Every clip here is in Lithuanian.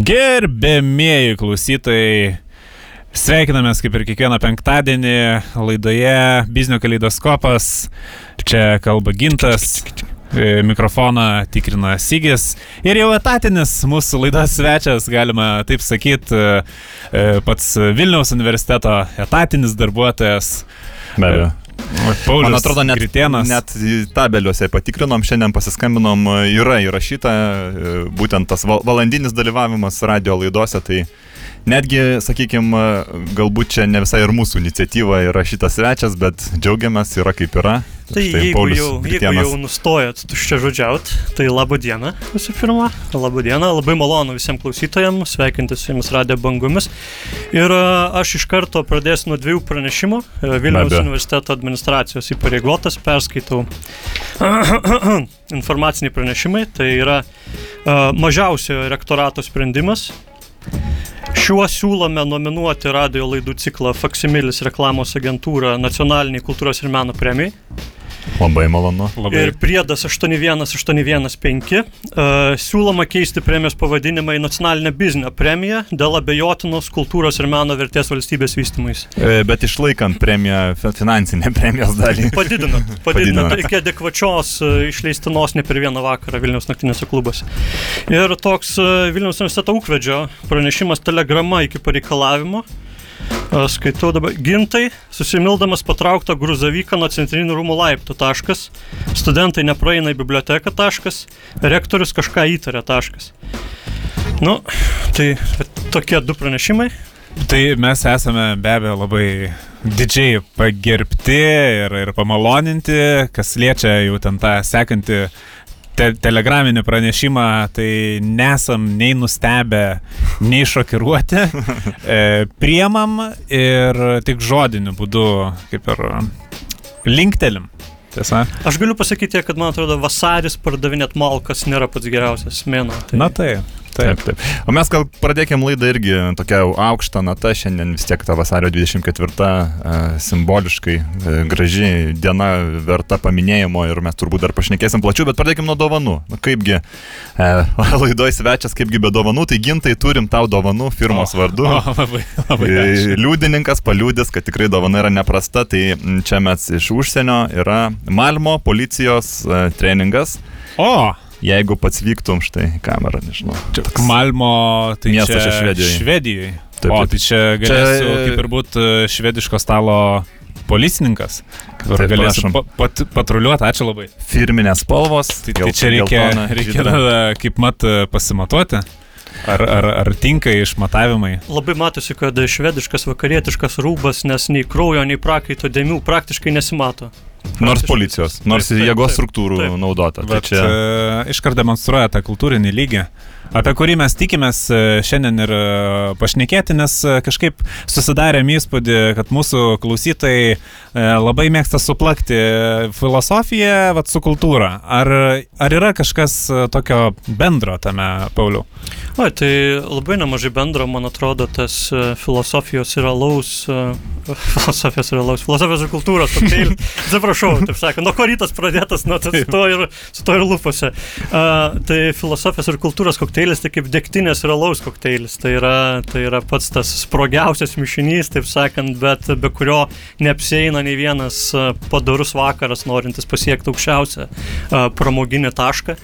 Gerbėmieji klausytojai, sveikinamės kaip ir kiekvieną penktadienį laidoje Biznio kaleidoskopas. Čia kalba Gintas, e, mikrofoną tikrina Sygis ir jau etatinis mūsų laidos svečias, galima taip sakyti, pats Vilniaus universiteto etatinis darbuotojas. Be abejo. Paulius Man atrodo, net, Gritėnas. net tabeliuose patikrinom, šiandien pasiskambinom, yra įrašyta e, būtent tas val- valandinis dalyvavimas radio laidose, tai netgi, sakykime, galbūt čia ne visai ir mūsų iniciatyva yra šitas svečias, bet džiaugiamės, yra kaip yra. Tai Štai jeigu Paulius jau, jeigu Gritėnas. jau nustojot tuščia žodžiaut, tai laba diena visų pirma. Labą dieną, labai malonu visiems klausytojams, sveikinti su jumis radio bangomis. Ir a, aš iš karto pradėsiu nuo dviejų pranešimų. E, Vilniaus universiteto administracijos įpareigotas, perskaitau informaciniai pranešimai. Tai yra a, mažiausiojo rektorato sprendimas. Šiuo siūlome nominuoti radio laidų ciklą Faksimilis reklamos agentūrą nacionaliniai kultūros ir meno premijai. Labai malonu. Labai Ir priedas 81815. Uh, siūloma keisti premijos pavadinimą į nacionalinę biznio premiją dėl abejotinos kultūros ir meno vertės valstybės vystymais. E, Bet išlaikant premiją, fi- finansinę premijos dalį. Padidinant, Padidinant. padidinant iki adekvačios uh, išleistinos ne per vieną vakarą Vilniaus naktinėse klubuose. Ir toks uh, Vilniaus universiteto ūkvedžio pranešimas telegrama iki pareikalavimo. Skaitau dabar. Gintai, susimildamas patraukta gruzavyką nuo centrinių rūmų laiptų. Taškas. Studentai nepraeina į biblioteką. Taškas. Rektorius kažką įtarė. Taškas. Nu, tai tokie du pranešimai. Tai mes esame be abejo labai didžiai pagerbti ir, ir pamaloninti, kas liečia jau ten tą sekantį te telegraminį pranešimą, tai nesam nei nustebę, nei šokiruoti. E, priemam ir tik žodiniu būdu, kaip ir linktelim. Tiesa? Aš galiu pasakyti, kad man atrodo, vasaris pardavinėt malkas nėra pats geriausias mėnuo. Tai... Na tai. Taip, taip. O mes gal pradėkime laidą irgi tokia aukšta nata, šiandien vis tiek ta vasario 24 e, simboliškai e, graži diena verta paminėjimo ir mes turbūt dar pašnekėsim plačiau, bet pradėkime nuo dovanų. Nu, kaipgi e, laidoje svečias, kaipgi be dovanų, tai gintai turim tau dovanų firmos O, vardu. O, labai, labai. E, ačiū. Liudininkas paliūdės, kad tikrai dovana yra neprasta, tai čia mes iš užsienio yra Malmo policijos treningas. O, Jeigu pats vyktum štai kamerą, nežinau. čia Malmo, tai Miestas čia čia Švedijoj. Švedijoj. Taip, o, tai čia galėsiu Čia- kaip ir būti švediško stalo policininkas, kur pa, pat, patruliuoti. Ačiū labai. Firminės spalvos. Tai, tai čia reikia, reikia tada, kaip mat pasimatuoti. Ar, ar, ar tinka išmatavimai? Labai matosi, kad švediškas vakarietiškas rūbas, nes nei kraujo, nei prakaito dėmių praktiškai nesimato. Nors policijos, nors Taip, taip, jėgos taip, struktūrų taip. naudota. Tai Bet čia čia... iškart demonstruoja tą kultūrinį lygį, apie kurį mes tikimės e, šiandien ir e, pašnekėti, nes e, kažkaip susidarėm įspūdį, kad mūsų klausytojai labai mėgsta suplakti filosofiją vat, su kultūra. Ar, ar yra kažkas tokio bendro tame, Pauliu? O, tai labai nemažai bendro, man atrodo, tas filosofijos ir alaus, filosofijos ir alaus, filosofijos ir kultūros kokteilis. Atsiprašau, taip sakant, nuo ko rytas pradėtas, nuo to, ir, su to ir lūpose. Uh, tai filosofijos ir kultūros kokteilis, tai kaip degtinės ir alaus kokteilis. Tai yra, tai yra pats tas sprogiausias mišinys, taip sakant, bet be kurio neapsieina nei vienas padarus vakaras, norintis pasiekti aukščiausią pramoginį tašką.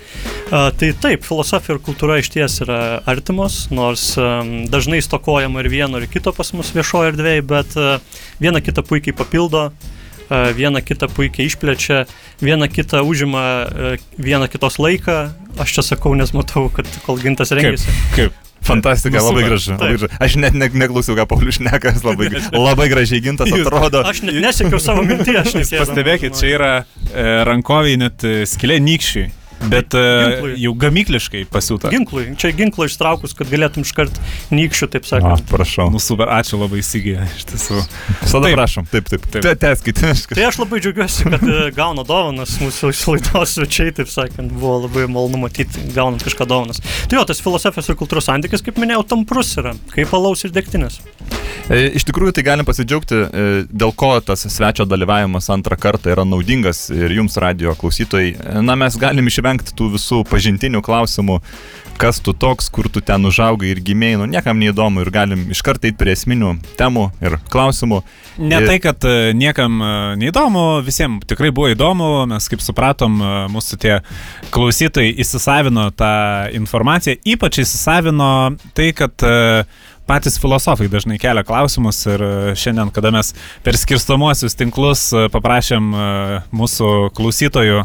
Tai taip, filosofija ir kultūra iš ties yra artimos, nors dažnai stokojama ir vieno, ir kito pas mus viešoje erdvėje, bet viena kitą puikiai papildo, viena kitą puikiai išplečia, viena kitą užima viena kitos laiką. Aš čia sakau, nes matau, kad kol gintas Kaip? rengiasi. Kaip? fantastika, Nu, labai gražu. Labai gražu. Aš net ne, neklausiau, ką Paulius šneka, jis labai, labai gražiai gintas atrodo. Aš ne, nesiekiau savo minties. Pastebėkit, čia yra e, rankoviai net e, skilė nykščiai, bet e, Ginklui. jau gamykliškai pasiūta. Ginklui, čia ginklą ištraukus, kad galėtum iškart nykščių, taip sakant. prašau. Nu super, ačiū labai įsigija, iš tiesų. Taip. prašom. Taip, taip. Taip. Teskite. Tai aš labai džiaugiuosi, kad e, gauna dovanas mūsų iš laidos svečiai, taip sakant, buvo labai malonu matyti, gaunant kažką dovanas. Tai jo, tas filosofijos ir kultūros santykis, kaip minėjau, tamprus yra, kaip alaus ir degtinės. E, Iš tikrųjų, tai galim pasidžiaugti, dėl ko tas svečio dalyvavimas antrą kartą yra naudingas ir jums radio klausytojai. Na, mes galim išvengti tų visų pažintinių klausimų, kas tu toks, kur tu ten užaugai ir gimėjai, nu niekam neįdomu ir galim iš karto eiti prie esminių temų ir klausimų. Ne Ir- tai, kad e, niekam e, neįdomu, visiems tikrai buvo įdomu, mes kaip supratom, e, mūsų tie klausytojai įsisavino tą informaciją, ypač įsisavino tai, kad patys filosofai dažnai kelia klausimus ir šiandien, kada mes per skirstomuosius tinklus paprašėm mūsų klausytojų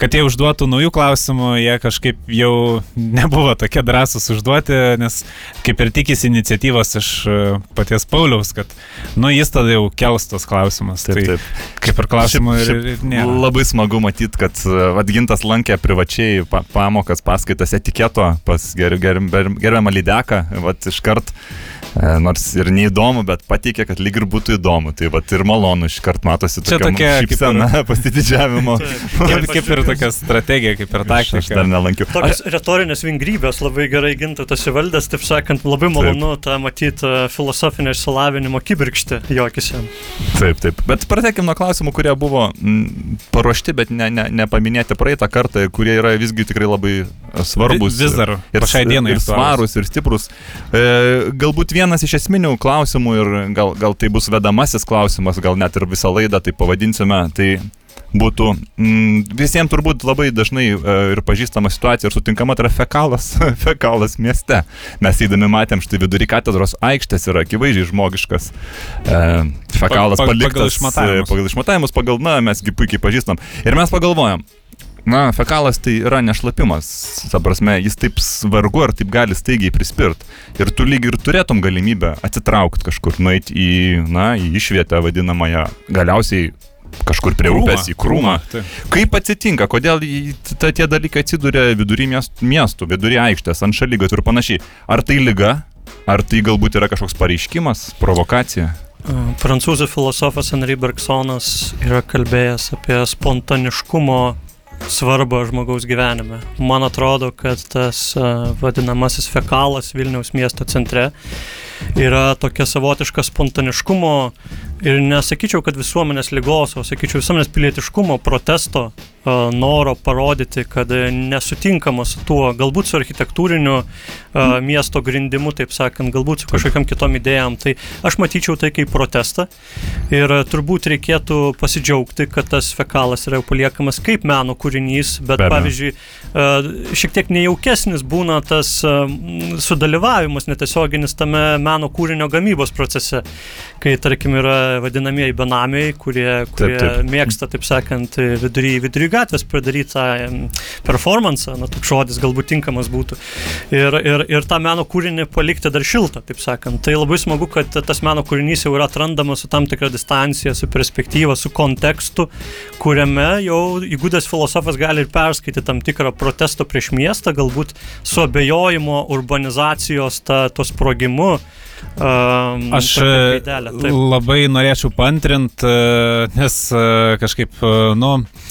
kad jie užduotų naujų klausimų, jie kažkaip jau nebuvo tokie drąsūs užduoti, nes kaip ir tikisi iniciatyvos iš e, paties Pauliaus, kad, nu, jis tada jau kels tos klausimus. Taip, tai taip. kaip ir klausimų ir, Šiaip- ir šiaip nėra. Labai smagu matyti, kad Vadgintas lankė privačiai pa pamokas, paskaitas etiketo pas ger ger ger gerbiamą lydeką, vat iškart, e, nors ir neįdomu, bet pateikė, kad lyg ir būtų įdomu. Tai vat ir malonu iškart matosi tokia tokia šypsena, pasididžiavimo. Kaip, kaip ir tokia strategija, kaip ir Aš, aš dar taktika. nelankiau. Tokios retorinės vingrybės labai gerai gintas įvaldęs, taip sakant, labai malonu tą matyti e, filosofinio išsilavinimo kibirkštį jo akise. Taip, taip. Bet pradėkime nuo klausimų, kurie buvo m, paruošti, bet ne, ne, nepaminėti praeitą kartą, kurie yra visgi tikrai labai e, svarbus. Vi- vis dar ir, šiai dienai ir svarus, ir stiprus. E, galbūt vienas iš esminių klausimų, ir gal, gal tai bus vedamasis klausimas, gal net ir visą laidą tai pavadinsime, tai būtų mm, visiems turbūt labai dažnai e, ir pažįstama situacija ir sutinkama, tai yra fekalas, fekalas mieste. Mes įdami matėm štai vidury katedros aikštės yra akivaizdžiai žmogiškas e, fekalas Pa- pa- pagal paliktas išmatavimus. e, pagal išmatavimus, pagal, na, mesgi puikiai pažįstam. Ir mes pagalvojam, na, fekalas tai yra nešlapimas, ta prasme, jis taip svargu ar taip gali staigiai prispirt. Ir tu lyg ir turėtum galimybę atsitraukti kažkur, nueiti į, na, į išvietę vadinamąją, galiausiai kažkur prie Krūmą, upės, į krūmą. taip. Kaip atsitinka, kodėl ta, tie dalykai atsiduria vidury miest- miestų, vidury aikštės, ant šalygatvų ir panašiai? Ar tai lyga, ar tai galbūt yra kažkoks pareiškimas, provokacija? E, Prancūzų filosofas Henry Bergsonas yra kalbėjęs apie spontaniškumo svarbą žmogaus gyvenime. Man atrodo, kad tas e, vadinamasis fekalas Vilniaus miesto centre yra tokia savotiška spontaniškumo ir nesakyčiau, kad visuomenės lygos, o sakyčiau visuomenės pilietiškumo, protesto, noro parodyti, kad nesutinkama su tuo, galbūt su architektūriniu e, miesto grindimu, taip sakant, galbūt su kažkokiam kitom idėjom. Tai aš matyčiau tai kaip protestą. Ir turbūt reikėtų pasidžiaugti, kad tas fekalas yra paliekamas kaip meno kūrinys, bet Be pavyzdžiui, šiek tiek nejaukesnis būna tas sudalyvavimas netiesioginis tame meno kūrinio gamybos procese, kai tarkim yra vadinamieji benamiai, kurie, kurie taip. mėgsta, taip sakant, vidury, vidury gatvės padaryti tą em, performance, na toks žodis galbūt tinkamas būtų, ir, ir, ir tą meno kūrinį palikti dar šiltą, taip sakant. Tai labai smagu, kad tas meno kūrinys jau yra atrandamas su tam tikra distancija, su perspektyva, su kontekstu, kuriame jau įgūdęs filosofas gali ir perskaityti tam tikrą protesto prieš miestą, galbūt su abejojimo urbanizacijos, ta, to sprogimu. Um, Aš e, labai norėčiau pantrinti, nes e, kažkaip, e, nu, e,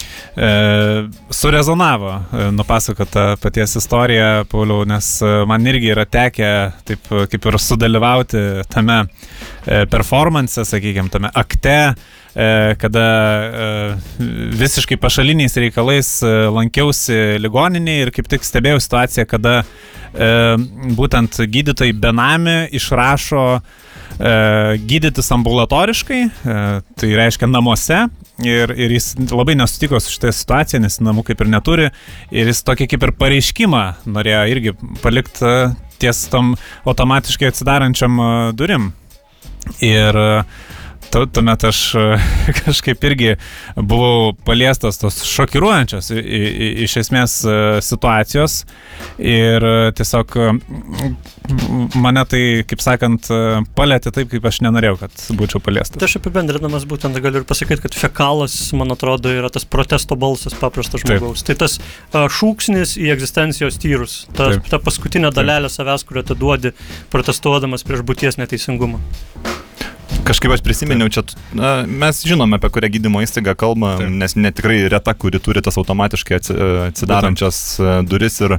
surezonavo e, nupasakota paties istorija, Pauliau, nes e, man irgi yra tekę taip e, kaip ir sudalyvauti tame e, performance, sakykime, tame akte, e, kada e, visiškai pašaliniais reikalais e, lankiausi ligoninėje ir kaip tik stebėjau situaciją, kada e, būtent gydytojai benami išrašo e, gydytis ambulatoriškai, e, tai reiškia namuose. Ir, ir jis labai nesutiko su šitą situaciją, nes namų kaip ir neturi. Ir jis tokį kaip ir pareiškimą norėjo irgi palikti e, ties tam automatiškai atsidarančiam e, durim. Ir e, tu- tuomet aš e, kažkaip irgi buvau paliestas tos šokiruojančios iš esmės e, situacijos ir e, tiesiog mane tai, kaip sakant, palėtė taip, kaip aš nenorėjau, kad būčiau paliestas. Tai aš apibendrinamas būtent galiu ir pasakyti, kad fekalas, man atrodo, yra tas protesto balsas paprastas Taip. žmogaus. Tai tas šūksnis į egzistencijos tyrus, ta, Taip. ta paskutinė dalelė savęs, kurią tu duodi protestuodamas prieš būties neteisingumą. Kažkaip aš prisiminiau, čia na, mes žinome, apie kurią gydymo įstaigą kalba, Taip. nes netikrai reta, kuri turi tas automatiškai atsi- atsidarančias e, duris. Ir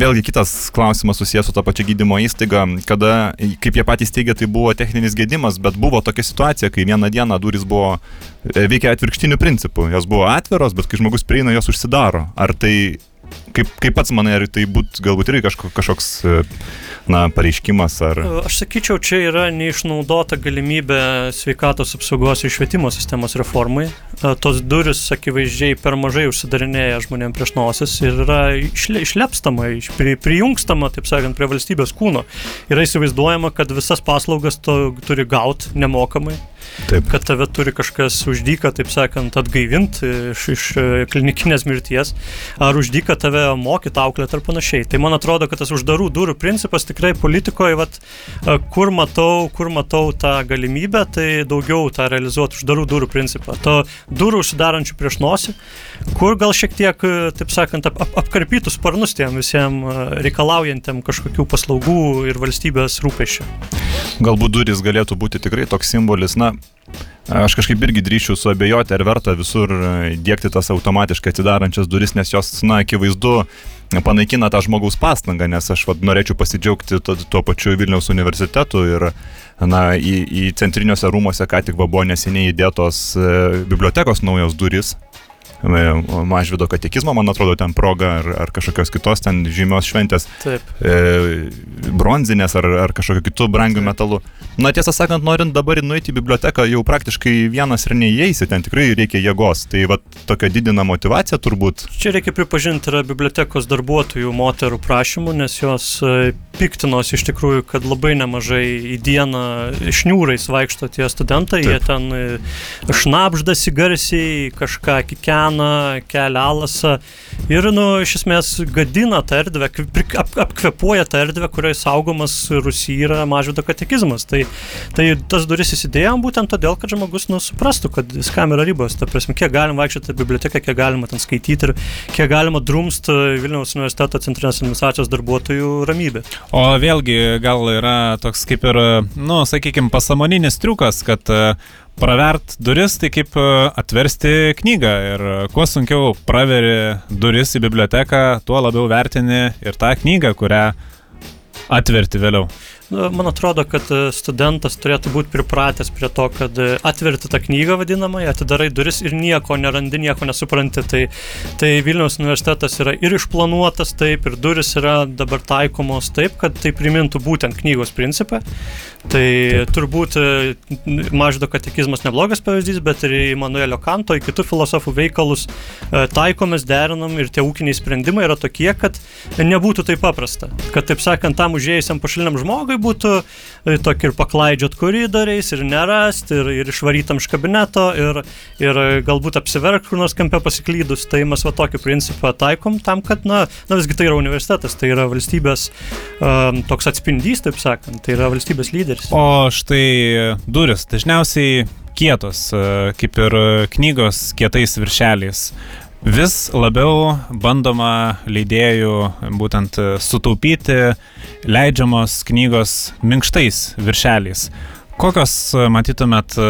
vėlgi kitas klausimas susijęs su ta pačia gydymo įstaiga, kada, kaip jie patys teigia, tai buvo techninis gedimas, bet buvo tokia situacija, kai vieną dieną duris buvo e, veikia atvirkštiniu principu. Jos buvo atviros, bet kai žmogus prieina, jos užsidaro. Ar tai, kaip, kaip pats manai, ar tai būt galbūt irgi kažko, kažkoks, e, na, pareiškimas, ar... Aš sakyčiau, čia yra neišnaudota galimybė sveikatos apsaugos ir švietimo sistemos reformai. E, Tos duris akivaizdžiai per mažai užsidarinėja žmonėm prieš nosis ir yra išle, išlepstama, iš- pri, prijungstama, taip sakant, prie valstybės kūno. Yra įsivaizduojama, kad visas paslaugas to turi gauti nemokamai, Taip. kad tave turi kažkas uždyka, taip sakant, atgaivinti iš, iš e, klinikinės mirties, ar uždyka tave mokyti, auklėti ar panašiai. Tai man atrodo, kad tas uždarų durų principas tikrai politikoje, vat, e, kur, matau, kur matau tą galimybę, tai daugiau tą realizuoti uždarų durų principą. To durų užsidarančių prieš nosį, kur gal šiek tiek, e, taip sakant, ap, ap, apkarpytų sparnus tiem visiems reikalaujantiem kažkokių paslaugų ir valstybės rūpešių. Galbūt duris galėtų būti tikrai toks simbolis, na, aš kažkaip irgi drįšiu suabejoti, ar verta visur dėkti tas automatiškai atsidarančias duris, nes jos, na, akivaizdu, panaikina tą žmogaus pastangą, nes aš vad norėčiau pasidžiaugti tuo, pačiu Vilniaus universitetu ir, na, į, į centriniuose rūmose ką tik buvo neseniai įdėtos e, bibliotekos naujos duris. Mažvido katekizmo, man atrodo, ten proga ar, ar kažkokios kitos ten žymios šventės Taip. e, bronzinės ar, ar kažkokio kitų brangių metalų. Na tiesą sakant, norint dabar nueiti į biblioteką, jau praktiškai vienas ir neįeisi, ten tikrai reikia jėgos. Tai va tokia didina motivacija turbūt. Čia reikia pripažinti, yra bibliotekos darbuotojų moterų prašymų, nes jos e, piktinos iš tikrųjų, kad labai nemažai į dieną šniūrais vaikšto tie studentai, Taip. jie ten e, šnapždasi garsiai, kažką kikena, kelia alasą ir, nu, iš esmės gadina tą erdvę, ap, apkvepuoja tą erdvę, kurioje saugomas Rusija yra mažvido katekizmas. Tai, tai tas duris įsidėjom būtent todėl, kad žmogus nu, suprastų, kad viskam yra ribos. Ta prasme, kiek galima vaikščioti biblioteką, kiek galima ten skaityti ir kiek galima drumsti Vilniaus universiteto centrinės administracijos darbuotojų ramybę. O vėlgi gal yra toks kaip ir, nu, sakykime, pasamoninis triukas, kad e, pravert duris tai kaip e, atversti knygą ir e, kuo sunkiau praveri duris į biblioteką, tuo labiau vertini ir tą knygą, kurią atverti vėliau. Nu, Man atrodo, kad e, studentas turėtų būti pripratęs prie to, kad atverti tą knygą vadinamąją, atidarai duris ir nieko nerandi, nieko nesupranti. Tai, tai Vilniaus universitetas yra ir išplanuotas taip, ir duris yra dabar taikomos taip, kad tai primintų būtent knygos principą. Tai taip. turbūt e, maždo katekizmas neblogas pavyzdys, bet ir į Manuelio Kanto, į kitų filosofų veikalus e, taikomės, derinam ir tie ūkiniai sprendimai yra tokie, kad nebūtų taip paprasta. Kad, taip sakant, tam užėjusiam pašaliniam žmogui būtų e, tokį ir paklaidžiot koridoriais, ir nerast, ir, ir išvarytam iš kabineto, ir, ir galbūt apsiverk kur nors kampe pasiklydus. Tai mes va tokį principą taikom tam, kad, na, na visgi tai yra universitetas, tai yra valstybės um, toks atspindys, taip sakant, tai yra valstybės lyderis. O štai duris dažniausiai kietos, e, kaip ir knygos kietais viršeliais. Vis labiau bandoma leidėjų būtent e, sutaupyti leidžiamos knygos minkštais viršeliais. Kokios e, matytumėt e,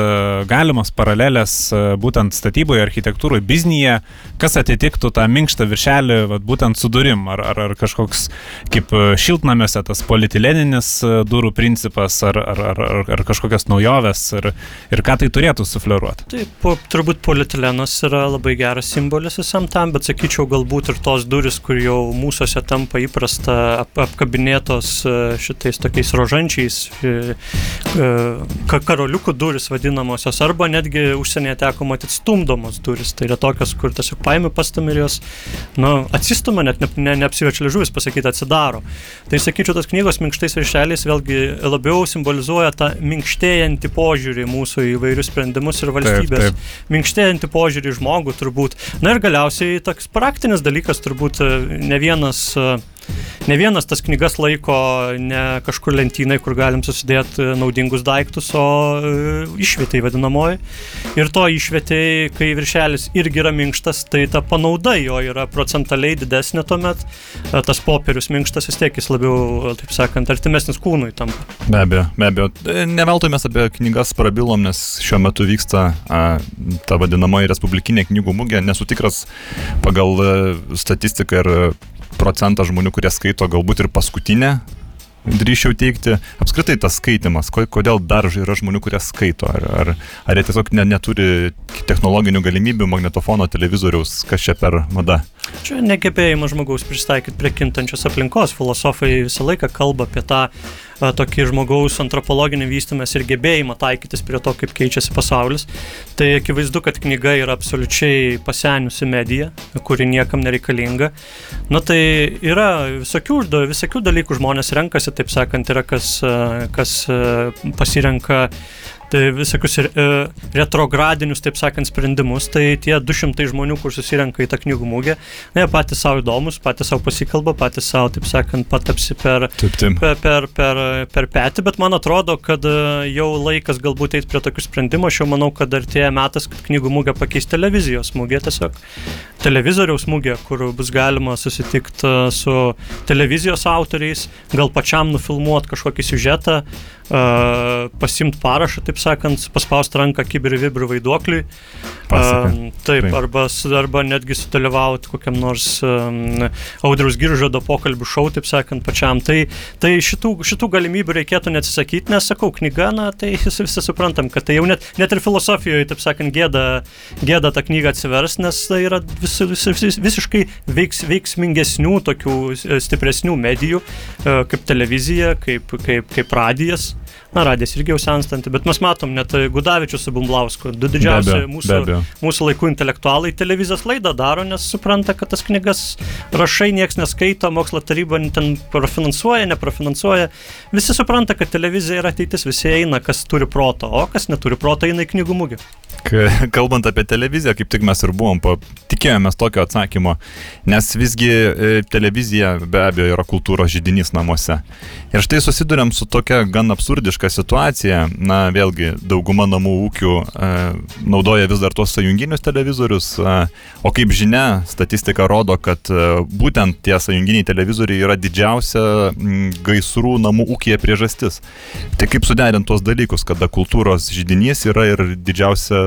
galimos paralelės e, būtent statyboje, architektūroje, biznyje, kas atitiktų tą minkštą viršelį, vat, būtent su durim, ar, ar, ar kažkoks kaip šiltnamiuose tas politileninis durų principas, ar, ar, ar, ar, kažkokios naujovės, ir, ir ką tai turėtų sufleruoti. Taip, po, turbūt polietilenas yra labai geras simbolis visam tam, bet sakyčiau, galbūt ir tos duris, kur jau mūsųse tampa įprasta ap, apkabinėtos šitais tokiais rožančiais e, e, karoliukų duris vadinamosios, arba netgi užsienyje teko matyti stumdomos duris. Tai yra tokios, kur tiesiog paimi pastum ir jos nu, atsistuma, net ne, ne, neapsiverčia ližuvis pasakyti, atsidaro. Tai sakyčiau, tos knygos minkštais viršeliais vėlgi labiau simbolizuoja tą minkštėjantį požiūrį į mūsų įvairius sprendimus ir valstybės. taip. Minkštėjantį požiūrį į žmogų turbūt. Na ir galiausiai toks praktinis dalykas turbūt e, ne vienas e, ne vienas tas knygas laiko ne kažkur lentynai, kur galim susidėti naudingus daiktus, o išvietai vadinamoji. Ir to išvietai, kai viršelis irgi yra minkštas, tai ta panauda jo yra procentaliai didesnė tuomet, tas popierius minkštas vis tiek jis labiau, taip sakant, artimesnis kūnui tampa. Be abejo, be abejo. Neveltui mes apie knygas prabilom, nes šiuo metu vyksta a, ta vadinamoji Respublikinė knygų mugė. Nesu tikras pagal statistiką ir procentą žmonių, kurie skaito galbūt ir paskutinę drįšiau teikti, apskritai tas skaitimas, kodėl dar yra žmonių, kurie skaito, ar, ar, ar jie tiesiog ne, neturi technologinių galimybių, magnetofono, televizoriaus, kas čia per mada. Čia negebėjimas žmogaus pristaikyti prie kintančios aplinkos. Filosofai visą laiką kalba apie tą tokį žmogaus antropologinį vystimės ir gebėjimą taikytis prie to, kaip keičiasi pasaulis. Tai akivaizdu, kad knyga yra absoliučiai pasenusi medija, kuri niekam nereikalinga. Na tai yra visokių, visokių dalykų žmonės renkasi, taip sakant, yra kas, kas pasirenka tai visokius e, retrogradinius, taip sakant, sprendimus, tai tie 200 žmonių, kur susirenka į tą knygų mūgę, na, jie patys savo įdomus, patys savo pasikalba, patys savo, taip sakant, patapsi per, taip, taip. per, per, per, per petį, bet man atrodo, kad e, jau laikas galbūt eiti prie tokių sprendimų, aš jau manau, kad artėja metas, kad knygų mūgę pakeis televizijos mūgė tiesiog. Televizoriaus mūgė, kur bus galima susitikti e, su televizijos autoriais, gal pačiam nufilmuoti kažkokį siužetą, uh, pasimti parašą, taip sakant, paspausti ranką kibri vibri vaiduokliui. Uh, taip, arba, arba netgi sudalyvauti kokiam nors um, audrius giržado pokalbių šau, taip sakant, pačiam. Tai, tai šitų, šitų galimybių reikėtų neatsisakyti, nes sakau, knyga, na, tai visi suprantam, kad tai jau net, net ir filosofijoje, taip sakant, gėda, gėda tą knygą atsivers, nes tai yra vis, vis, vis, visiškai veiks, veiksmingesnių, tokių stipresnių medijų, uh, kaip televizija, kaip, kaip, kaip radijas. Na, radijas irgi jau senstanti, bet mes matom net Gudavičius su Bumblausku, du didžiausi Be abejo, be mūsų, abejo. mūsų laikų intelektualai televizijos laidą daro, nes supranta, kad tas knygas rašai niekas neskaito, mokslo taryba ten profinansuoja, neprofinansuoja. Visi supranta, kad televizija yra ateitis, visi eina, kas turi proto, o kas neturi proto, eina į knygų mugį. K- Kalbant apie televiziją, kaip tik mes ir buvom, tikėjomės tokio atsakymo, nes visgi e, televizija be abejo yra kultūros žydinys namuose. Ir štai susidurėm su tokia gan absurdiška situacija, na vėlgi dauguma namų ūkių e, naudoja vis dar tuos sąjunginius televizorius, e, o kaip žinia, statistika rodo, kad e, būtent tie sąjunginiai televizoriai yra didžiausia m, gaisrų namų ūkija priežastis. Tai kaip suderinti tuos dalykus, kada kultūros žydinys yra ir didžiausia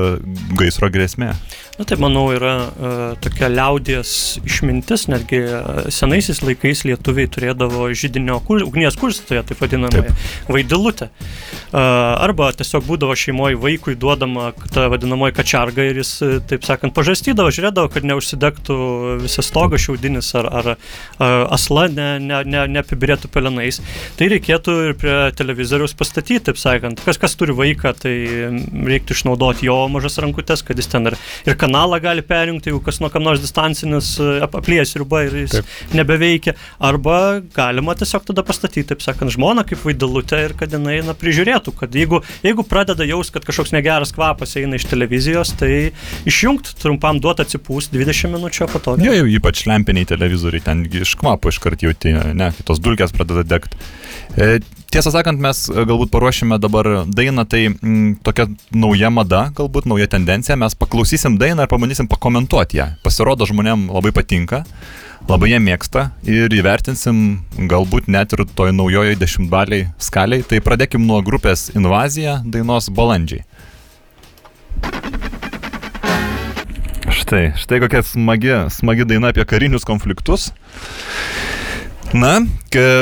gaisro grėsmė. Na tai manau yra uh, tokia liaudies išmintis, netgi uh, senaisiais laikais lietuviai turėdavo žydinio kur, ugnies kurstytoje, taip vadinamą vaidilutę. Uh, arba tiesiog būdavo šeimoje vaikui duodama ta vadinamoji kačarga ir jis, uh, taip sakant, pažastydavo, žiūrėdavo, kad neužsidegtų visas stogas šiaudinis ar, ar uh, asla ne, ne, ne, neapibirėtų pelenais. Tai reikėtų ir prie televizoriaus pastatyti, taip sakant. Kas, kas turi vaiką, tai reiktų išnaudoti jo mažas rankutės, kad jis ten ir, ir kanalą gali perjungti, jeigu kas nuo kam nors distancinis e, ap, aplies riba ir jis Taip. Nebeveikia. Arba galima tiesiog tada pastatyti, taip sakant, žmoną kaip vaidalutę ir kad jinai na, prižiūrėtų, kad jeigu, jeigu pradeda jaus, kad kažkoks negeras kvapas eina iš televizijos, tai išjungti trumpam duoti atsipūsti 20 minučių, po to. Jo, jau ypač lempiniai televizoriai, ten gi iš kvapo iškart jauti, ne, kai tos dulkės pradeda degti. E, tiesą sakant, mes e, galbūt paruošime dabar dainą, tai m, tokia nauja mada, galbūt nauja tendencija, mes paklausysim dainą ir pabandysim pakomentuoti ją. Pasirodo, žmonėm labai patinka, labai ją mėgsta ir įvertinsim galbūt net ir toj naujojo dešimtbaliai skaliai. Tai pradėkim nuo grupės Invazija dainos Balandžiai. Štai, štai kokia smagi, smagi daina apie karinius konfliktus. Na,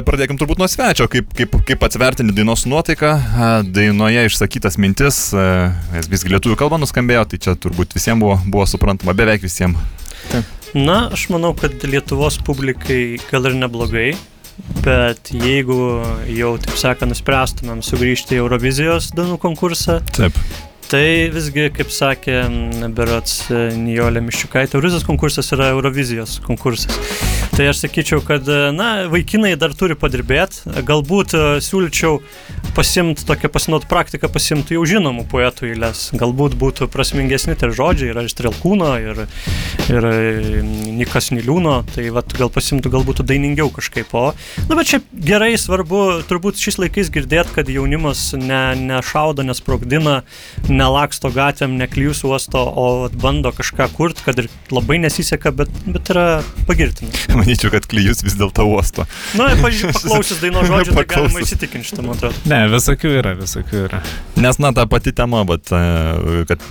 pradėkim turbūt nuo svečio, kaip, kaip, kaip atsvertini dainos nuotaiką. Dainoje išsakytas mintis, vis- visgi lietuvių kalba nuskambėjo, tai čia turbūt visiems buvo, buvo suprantama, beveik visiems. Na, aš manau, kad Lietuvos publikai gal ir neblogai, bet jeigu jau, taip sakant, nuspręstumėm sugrįžti į Eurovizijos dainų konkursą, Taip. Tai visgi, kaip sakė Berots e, Nijolė Miščiukaitė, Eurovizijos konkursas yra Eurovizijos konkursas. Tai aš sakyčiau, kad, e, na, vaikinai dar turi padirbėti, galbūt e, siūlyčiau pasimti tokią pasinaut praktiką, pasimti jau žinomų poetų eilės. Galbūt būtų prasmingesni tie žodžiai, yra ir Strelkūno, ir, ir Nikas Niliūno, tai vat, gal pasimtų galbūt dainingiau kažkaip. O, na, bet čia gerai, svarbu, turbūt šiais laikais girdėti, kad jaunimas ne, nešaudo, nesprogdina, nelaksto gatvėm, neklyjus uosto, o bando kažką kurti, kad ir labai nesiseka, bet, bet yra pagirtina. Manyčiau, kad klyjus vis dėlto uosto. Na, paklausius daino žodžių, tai galima įsitikinti šitą, man atrodo. Ne, visokių yra, visokių yra. Nes, na, ta pati tema, bet, kad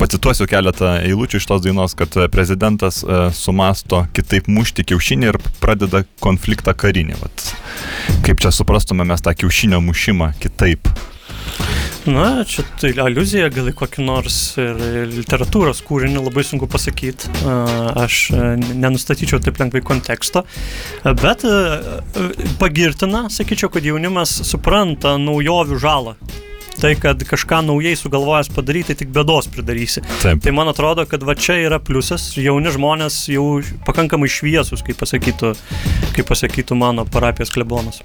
pacituosiu keletą eilučių iš tos dainos, kad prezidentas sumasto kitaip mušti kiaušinį ir pradeda konfliktą karinį. Vat, kaip čia suprastume mes tą kiaušinio mušimą kitaip? Na, čia tai aluzija gal į kokį nors ir literatūros kūrinį labai sunku pasakyti. Aš nenustatyčiau taip lengvai konteksto, bet pagirtina, sakyčiau, kad jaunimas supranta naujovių žalą tai, kad kažką naujai sugalvojęs padaryti, tai tik bėdos pridarysi. Taip. Tai man atrodo, kad va čia yra pliusas, jauni žmonės jau pakankamai šviesus, kaip pasakytų, kaip pasakytų mano parapijos klebonas.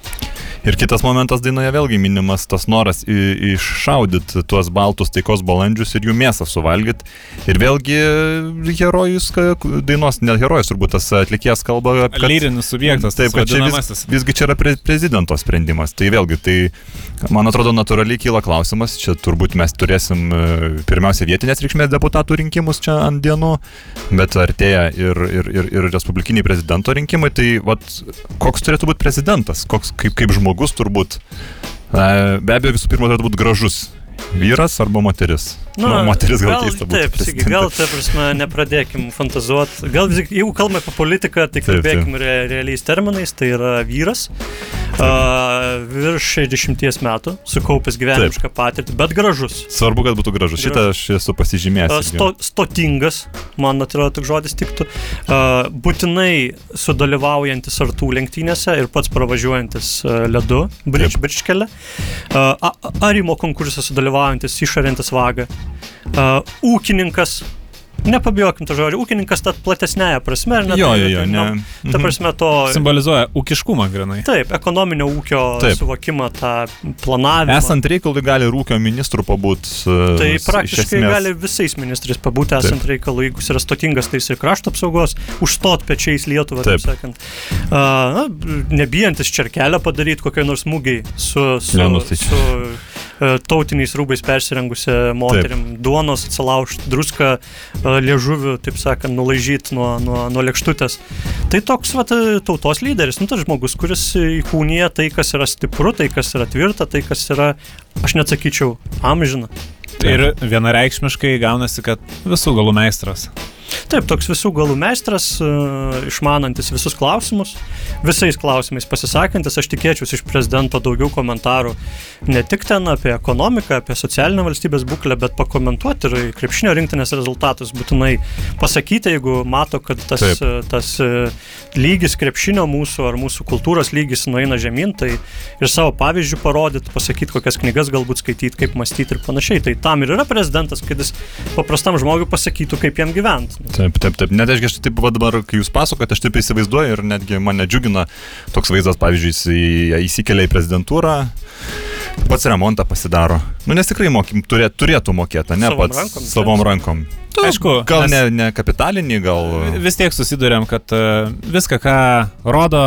Ir kitas momentas dainoje vėlgi minimas tas noras iššaudyti tuos baltus taikos balandžius ir jų mėsą suvalgyti. Ir vėlgi herojus, dainos, ne herojus, turbūt tas atlikėjas kalba apie... Lyrinis subjektas. Taip, kad čia vis, visgi čia yra pre, prezidento sprendimas. Tai vėlgi, tai man atrodo natūraliai kyla klausimas, čia turbūt mes turėsim e, pirmiausia vietinės reikšmės deputatų rinkimus čia ant dienų, bet artėja ir, ir, ir, ir respublikiniai prezidento rinkimai, tai vat, koks turėtų būti prezidentas, koks, kaip, kaip žmogus turbūt, be abejo, visų pirma, turėtų būti gražus vyras arba moteris. Nu, nu, moteris gal, gal keista būtų. Taip, saky, gal, ta prasme, nepradėkim fantazuoti. Gal, jeigu kalbame apie politiką, tai kalbėkim re, realiais terminais, tai yra vyras, uh, virš 60 metų, sukaupęs gyvenimišką patirtį, bet gražus. Svarbu, kad būtų gražus. Šitą aš esu pasižymėjęs. Uh, sto, stotingas, man atrodo, toks žodis tiktų. Uh, būtinai sudalyvaujantis artų lenktynėse ir pats pravažiuojantis uh, ledu, bričkelė. Uh, arimo konkursą sudalyvaujantis, išarintis vagą uh, ūkininkas, nepabijokim to žodžio, ūkininkas tad platesnėje prasme, ar ne? Jo, jo, jo, ne. Ta mhm. prasme to. Simbolizuoja ūkiškumą grinai. Taip, ekonominio ūkio taip. suvokimą, tą planavimą. Esant reikalui gali ir ūkio ministrų pabūti. Uh, tai praktiškai gali visais ministrais pabūti, esant taip. reikalui, jeigu jis yra stotingas, tai jis ir krašto apsaugos, užstot pečiais Lietuvą, taip, sakant. Uh, nebijantis čerkelę padaryti kokiai nors mūgiai su, su, ne, nu, tai su E, tautiniais rūbais persirengusią moterim, taip. duonos atsilaužti, druską e, liežuvių, taip sakant, nulaižyti nuo, nuo, nuo lėkštutės. Tai toks vat, tautos lyderis, nu tas žmogus, kuris įkūnija tai, kas yra stipru, tai, kas yra tvirta, tai, kas yra, aš nesakyčiau, amžina. Ir vienareikšmiškai gaunasi, kad visų galų meistras. Taip, toks visų galų meistras, uh, išmanantis visus klausimus, visais klausimais pasisakantis, aš tikėčiausi iš prezidento daugiau komentarų, ne tik ten apie ekonomiką, apie socialinę valstybės būklę, bet pakomentuoti ir krepšinio rinktinės rezultatus, būtinai pasakyti, jeigu mato, kad tas, Taip. E, tas e, lygis krepšinio mūsų ar mūsų kultūros lygis nueina žemyn, tai ir savo pavyzdžių parodyti, pasakyti, kokias knygas galbūt skaityti, kaip mąstyti ir panašiai. Tai tam ir yra prezidentas, kad jis paprastam žmogui pasakytų, kaip jam gyventi. Taip, taip, taip. Net aš taip va dabar, kai jūs pasakojate, aš taip įsivaizduoju ir netgi mane džiugina toks vaizdas, pavyzdžiui, įsikelia į prezidentūrą, pats remontą pasidaro. Nu, nes tikrai mokim, turė, turėtų mokėti, ne savom pats rankom, savom rankom. Tu, Aišku, gal ne, ne kapitalinį, gal. Vis tiek susidurėm, kad uh, viską, ką rodo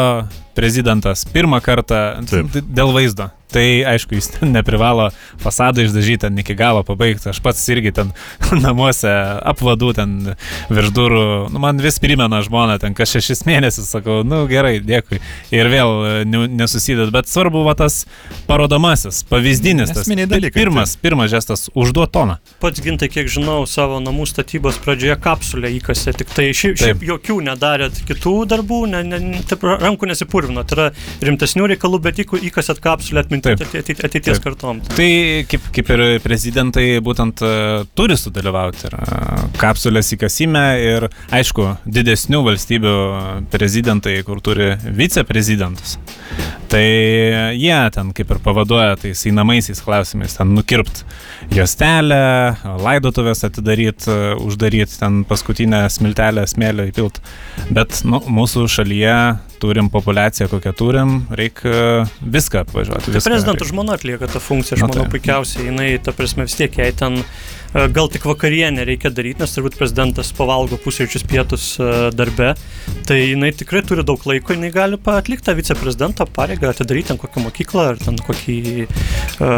prezidentas pirmą kartą Taip. dėl vaizdo. Tai aišku, jis ten neprivalo fasadą išdažyti, ten iki galo pabaigti. Aš pats irgi ten namuose apvadu ten virš durų. Nu, man vis primena žmona, ten kas šešis mėnesius, sakau, nu gerai, dėkui. Ir vėl e, nesusidėt. Bet svarbu va tas parodomasis, pavyzdinis. Tas dalykai, pirmas, tai. pirmas žestas - užduot toną. Pats gintai, kiek žinau, savo namų statybos pradžioje kapsulę įkasė, tik tai šiaip, šiaip jokių nedarėt kitų darbų, ne, ne, taip, rankų nesipurvinot. Tai yra rimtesnių reikalų, bet įkasėt kapsulę atminti ateit, ateities Taip. kartom. Tai kaip, kaip ir prezidentai būtent uh, turi sudalyvauti ir uh, kapsulės įkasime ir aišku, didesnių valstybių prezidentai, kur turi viceprezidentus. Tai jie ten kaip ir pavaduoja tais einamaisiais klausimais, ten nukirpt juostelę, laidotuvės atidaryt, uždaryt, ten paskutinę smiltelę smėlio įpilt. Bet nu, mūsų šalyje turim populiaciją situaciją, kokią turim, reikia viską apvažiuoti. Viską prezidento žmona atlieka tą funkciją, aš Na manau, tai. puikiausiai. Jinai, ta prasme, vis tiek jai ten gal tik vakarienę reikia daryti, nes turbūt prezidentas pavalgo pusryčius pietus e, darbe. Tai jinai tikrai turi daug laiko, jinai gali atlikti tą viceprezidento pareigą, atidaryti ten kokią mokyklą ar ten kokį, e,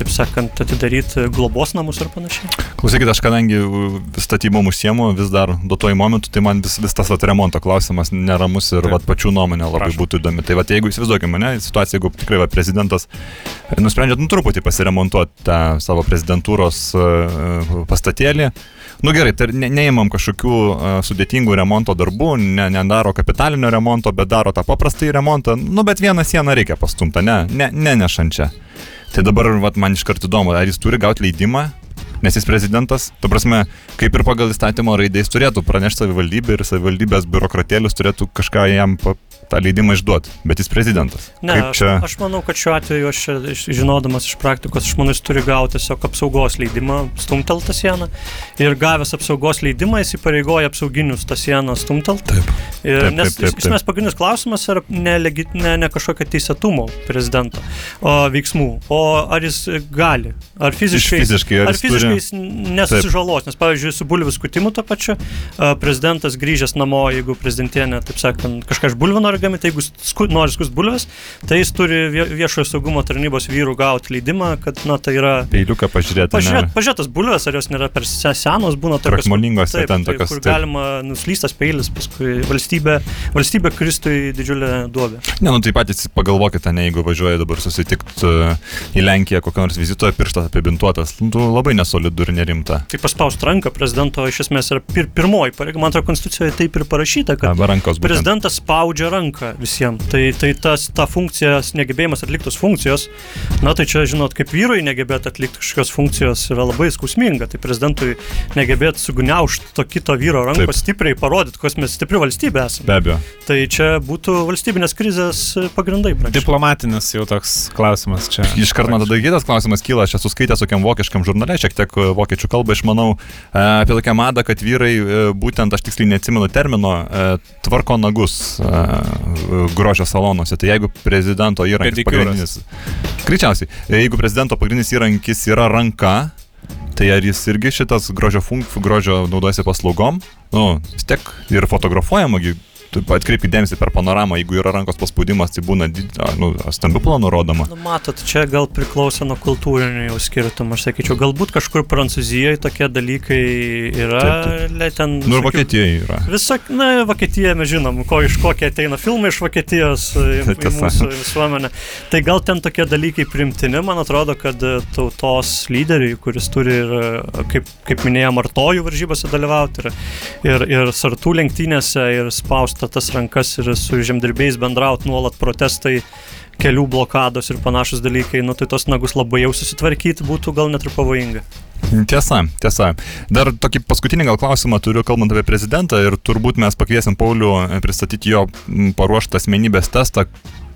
taip sakant, atidaryti globos namus ar panašiai. Klausykit, aš kadangi statybom užsiemu vis dar duotuoju momentu, tai man vis, vis tas vat, remonto klausimas neramus ir vat, pačių nuomonė labai Prašom. būtų įdomi. Tai vat, jeigu įsivaizduokime mane, situacija, jeigu tikrai va, prezidentas e, nusprendžia nu, truputį pasiremontuoti tą savo prezidentūros uh, pastatėlį, Nu gerai, tai ne, neimam kažkokių sudėtingų remonto darbų, ne, nedaro kapitalinio remonto, bet daro tą paprastąjį remontą. Nu bet vieną sieną reikia pastumti, ne, ne, nenešant čia. Tai dabar vat, man iš karto įdomu, ar jis turi gauti leidimą, nes jis prezidentas, tu prasme, kaip ir pagal įstatymo raidės turėtų pranešti savivaldybė ir savivaldybės biurokratėlius turėtų kažką jam pa, tą leidimą išduoti, bet jis prezidentas. Ne, kaip aš, čia? aš manau, kad šiuo atveju aš iš- žinodamas iš praktikos, aš manau, jis turi gauti tiesiog apsaugos leidimą stumteltą sieną ir gavęs apsaugos leidimą jis įpareigoja apsauginius tą sieną stumtelt. Taip. Ir, Taip, nes taip, taip, iš esmės pagrindinis klausimas yra ne, ne, ne kažkokio teisėtumo prezidento o, veiksmų, o ar jis gali, ar fiziškai, fiziškai, ar ar jis turi- fiziškai jis nesusižalos, nes pavyzdžiui, su bulvių skutimu to pačiu prezidentas grįžęs namo, jeigu prezidentienė, taip sakant, kažką iš bulvių nori gaminti, tai jeigu sku, nori skust bulves, tai jis turi vie- viešojo saugumo tarnybos vyrų gauti leidimą, kad, na, tai yra Peiliuką pažiūrėti. Pažiūrėt, pažiūrėtas bulvės, ar jos nėra per se- senos, būna tokios. Krakmolingos, taip, ten tokios, Kur taip. galima nuslystas peilis, paskui valstybė, valstybė kristų į didžiulę duobę. Ne, nu tai patys pagalvokite, ne, jeigu važiuoja dabar susitikti į Lenkiją kokio nors vizito, pirštas apibintuotas, nu, tu labai nesolidu ir nerimta. Tai paspaust ranką prezidento iš esmės yra pir pirmoji pareiga. Man atrodo, konstitucijoje taip ir parašyta, kad. Prezidentas spaudžia ranką visiems. Tai, tai tas, ta funkcija, negebėjimas atliktos funkcijos, na tai čia, žinot, kaip vyrui negebėti atlikti kažkokios funkcijos yra labai skausminga. Tai prezidentui negebėti sugniaužti to kito vyro rankos, Taip. stipriai parodyti, kokios mes stipri valstybė esame. Be abejo. Tai čia būtų valstybinės krizės pagrindai. praktiškai. Diplomatinis jau toks klausimas čia. Iš karto tada kitas klausimas kyla, aš esu skaitęs tokiam vokiškam žurnale, šiek tiek e, vokiečių kalbą išmanau, e, apie tokią madą, kad vyrai, e, būtent aš tiksliai neatsimenu termino, tvarko nagus grožio salonuose. Tai jeigu prezidento įrankis Pedikiūras. pagrindinis. Greičiausiai, jeigu prezidento pagrindinis įrankis yra ranka, Tai ar jis irgi šitas grožio, funk, grožio naudojasi paslaugom? Nu, vis tiek ir fotografuojama, gi tu atkreipkite dėmesį per panoramą, jeigu yra rankos paspaudimas, tai būna did, nu, stambių planų rodoma. Nu, matot, čia gal priklauso nuo kultūrinių jau skirtumų. Aš sakyčiau, galbūt kažkur Prancūzijoje tokie dalykai yra. Taip, le Ten, Nu ir Vokietijoje yra. Visak, na, Vokietija mes žinom, ko iš kokie ateina filmai iš Vokietijos į, į mūsų visuomenę. Tai gal ten tokie dalykai primtini, man atrodo, kad e, tautos lyderiui, kuris turi ir, e, kaip, kaip minėjom, artojų varžybose dalyvauti ir, ir, ir sartų lenktynėse ir spausta tas rankas ir su žemdirbėjais bendrauti nuolat protestai kelių blokados ir panašus dalykai, nu tai tos nagus labai jau susitvarkyti būtų gal net ir pavojinga. Tiesa, tiesa. Dar tokį paskutinį gal klausimą turiu, kalbant apie prezidentą ir turbūt mes pakviesim Paulių e, pristatyti jo paruoštą asmenybės testą.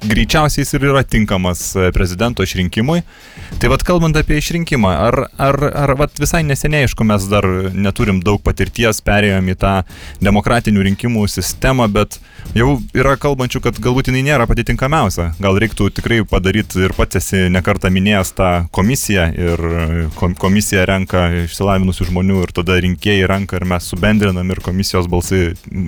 Greičiausiai jis ir yra tinkamas e, prezidento išrinkimui. Tai vad kalbant apie išrinkimą, ar, ar, ar vat, visai neseniai, aišku, mes dar neturim daug patirties, perėjom į tą demokratinių rinkimų sistemą, bet jau yra kalbančių, kad galbūt jinai nėra pati tinkamiausia. Gal reiktų tikrai padaryti ir pats esi nekartą minėjęs tą komisiją ir kom komisija renka išsilavinusių žmonių ir tada rinkėjai renka ir mes subendrinam ir komisijos balsai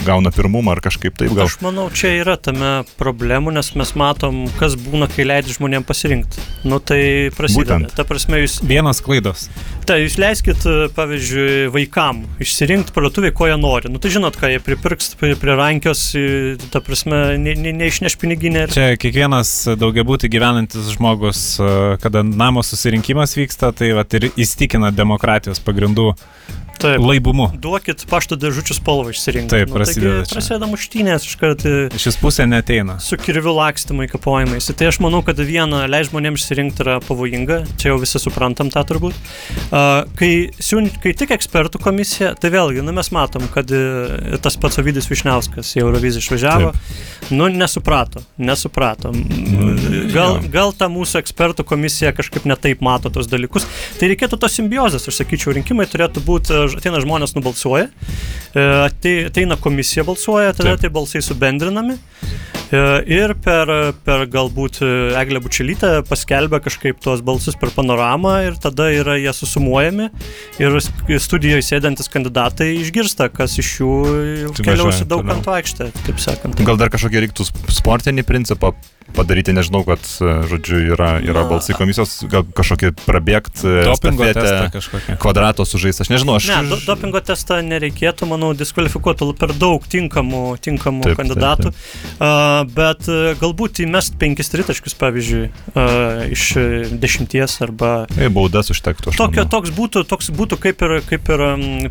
gauna pirmumą ar kažkaip taip gal. Aš manau, čia yra tame problemų, nes mes matom, kas būna, kai leidži žmonėms pasirinkti. Nu tai prasideda. Būtent. Ta prasme, jūs, Vienas klaidos. tai jūs leiskit, e, pavyzdžiui, vaikam išsirinkti parduotuvėje, ko jie nori. Nu tai žinot, ką jie pripirks, prie, prie rankios, e, ta prasme, ne, ne, neišneš piniginę. Ir... Čia kiekvienas daugiabūtį gyvenantis žmogus, e, kada namo susirinkimas vyksta, tai vat, ir įstikina demokratijos pagrindų Taip. laibumu. Duokit pašto dėžučių spalvą išsirinkti. Taip, nu, prasideda čia. Prasideda muštynės iškart. e, Šis pusė neteina. su kirviu lakstymai, kapojimais. Tai aš manau, kad viena leis žmonėms išsirinkti yra pavojinga, čia jau visi suprantam tą turbūt. Uh, kai, siūn- kai tik ekspertų komisija, tai vėlgi, nu, mes matom, kad uh, tas pats Ovidis Višniauskas į Euroviziją išvažiavo, nu nesuprato, nesuprato. Gal, gal ta mūsų ekspertų komisija kažkaip netaip mato tos dalykus. Tai reikėtų tos simbiozės, aš sakyčiau, rinkimai turėtų būti, uh, ateina žmonės nubalsuoja, atei- ateina komisija balsuoja, tada Taip. tai balsai subendrinami. E, Ir per, per galbūt e, Eglę Bučelytę paskelbė kažkaip tuos balsus per panoramą ir tada yra jie susumuojami ir studijoje sėdantis kandidatai išgirsta, kas iš jų Tai keliaus važiuoja į daug ant aikštę, taip sakant. Gal dar kažkokį reiktų sp- sportinį principą padaryti, nežinau, kad, e, žodžiu, yra, yra Na, balsai komisijos, gal kažkokį prabėgti, Dopingo testą kvadrato sužaisti, aš nežinau, aš... Ne, do, dopingo testą nereikėtų, manau, diskvalifikuotų per daug tinkamų, tinkamų Taip, taip, kandidatų. Uh, bet uh, galbūt įmest penkis tritaškius, pavyzdžiui, uh, iš dešimties arba... Ei, baudas užtektų. Tokio, toks, būtų, toks būtų kaip ir, kaip ir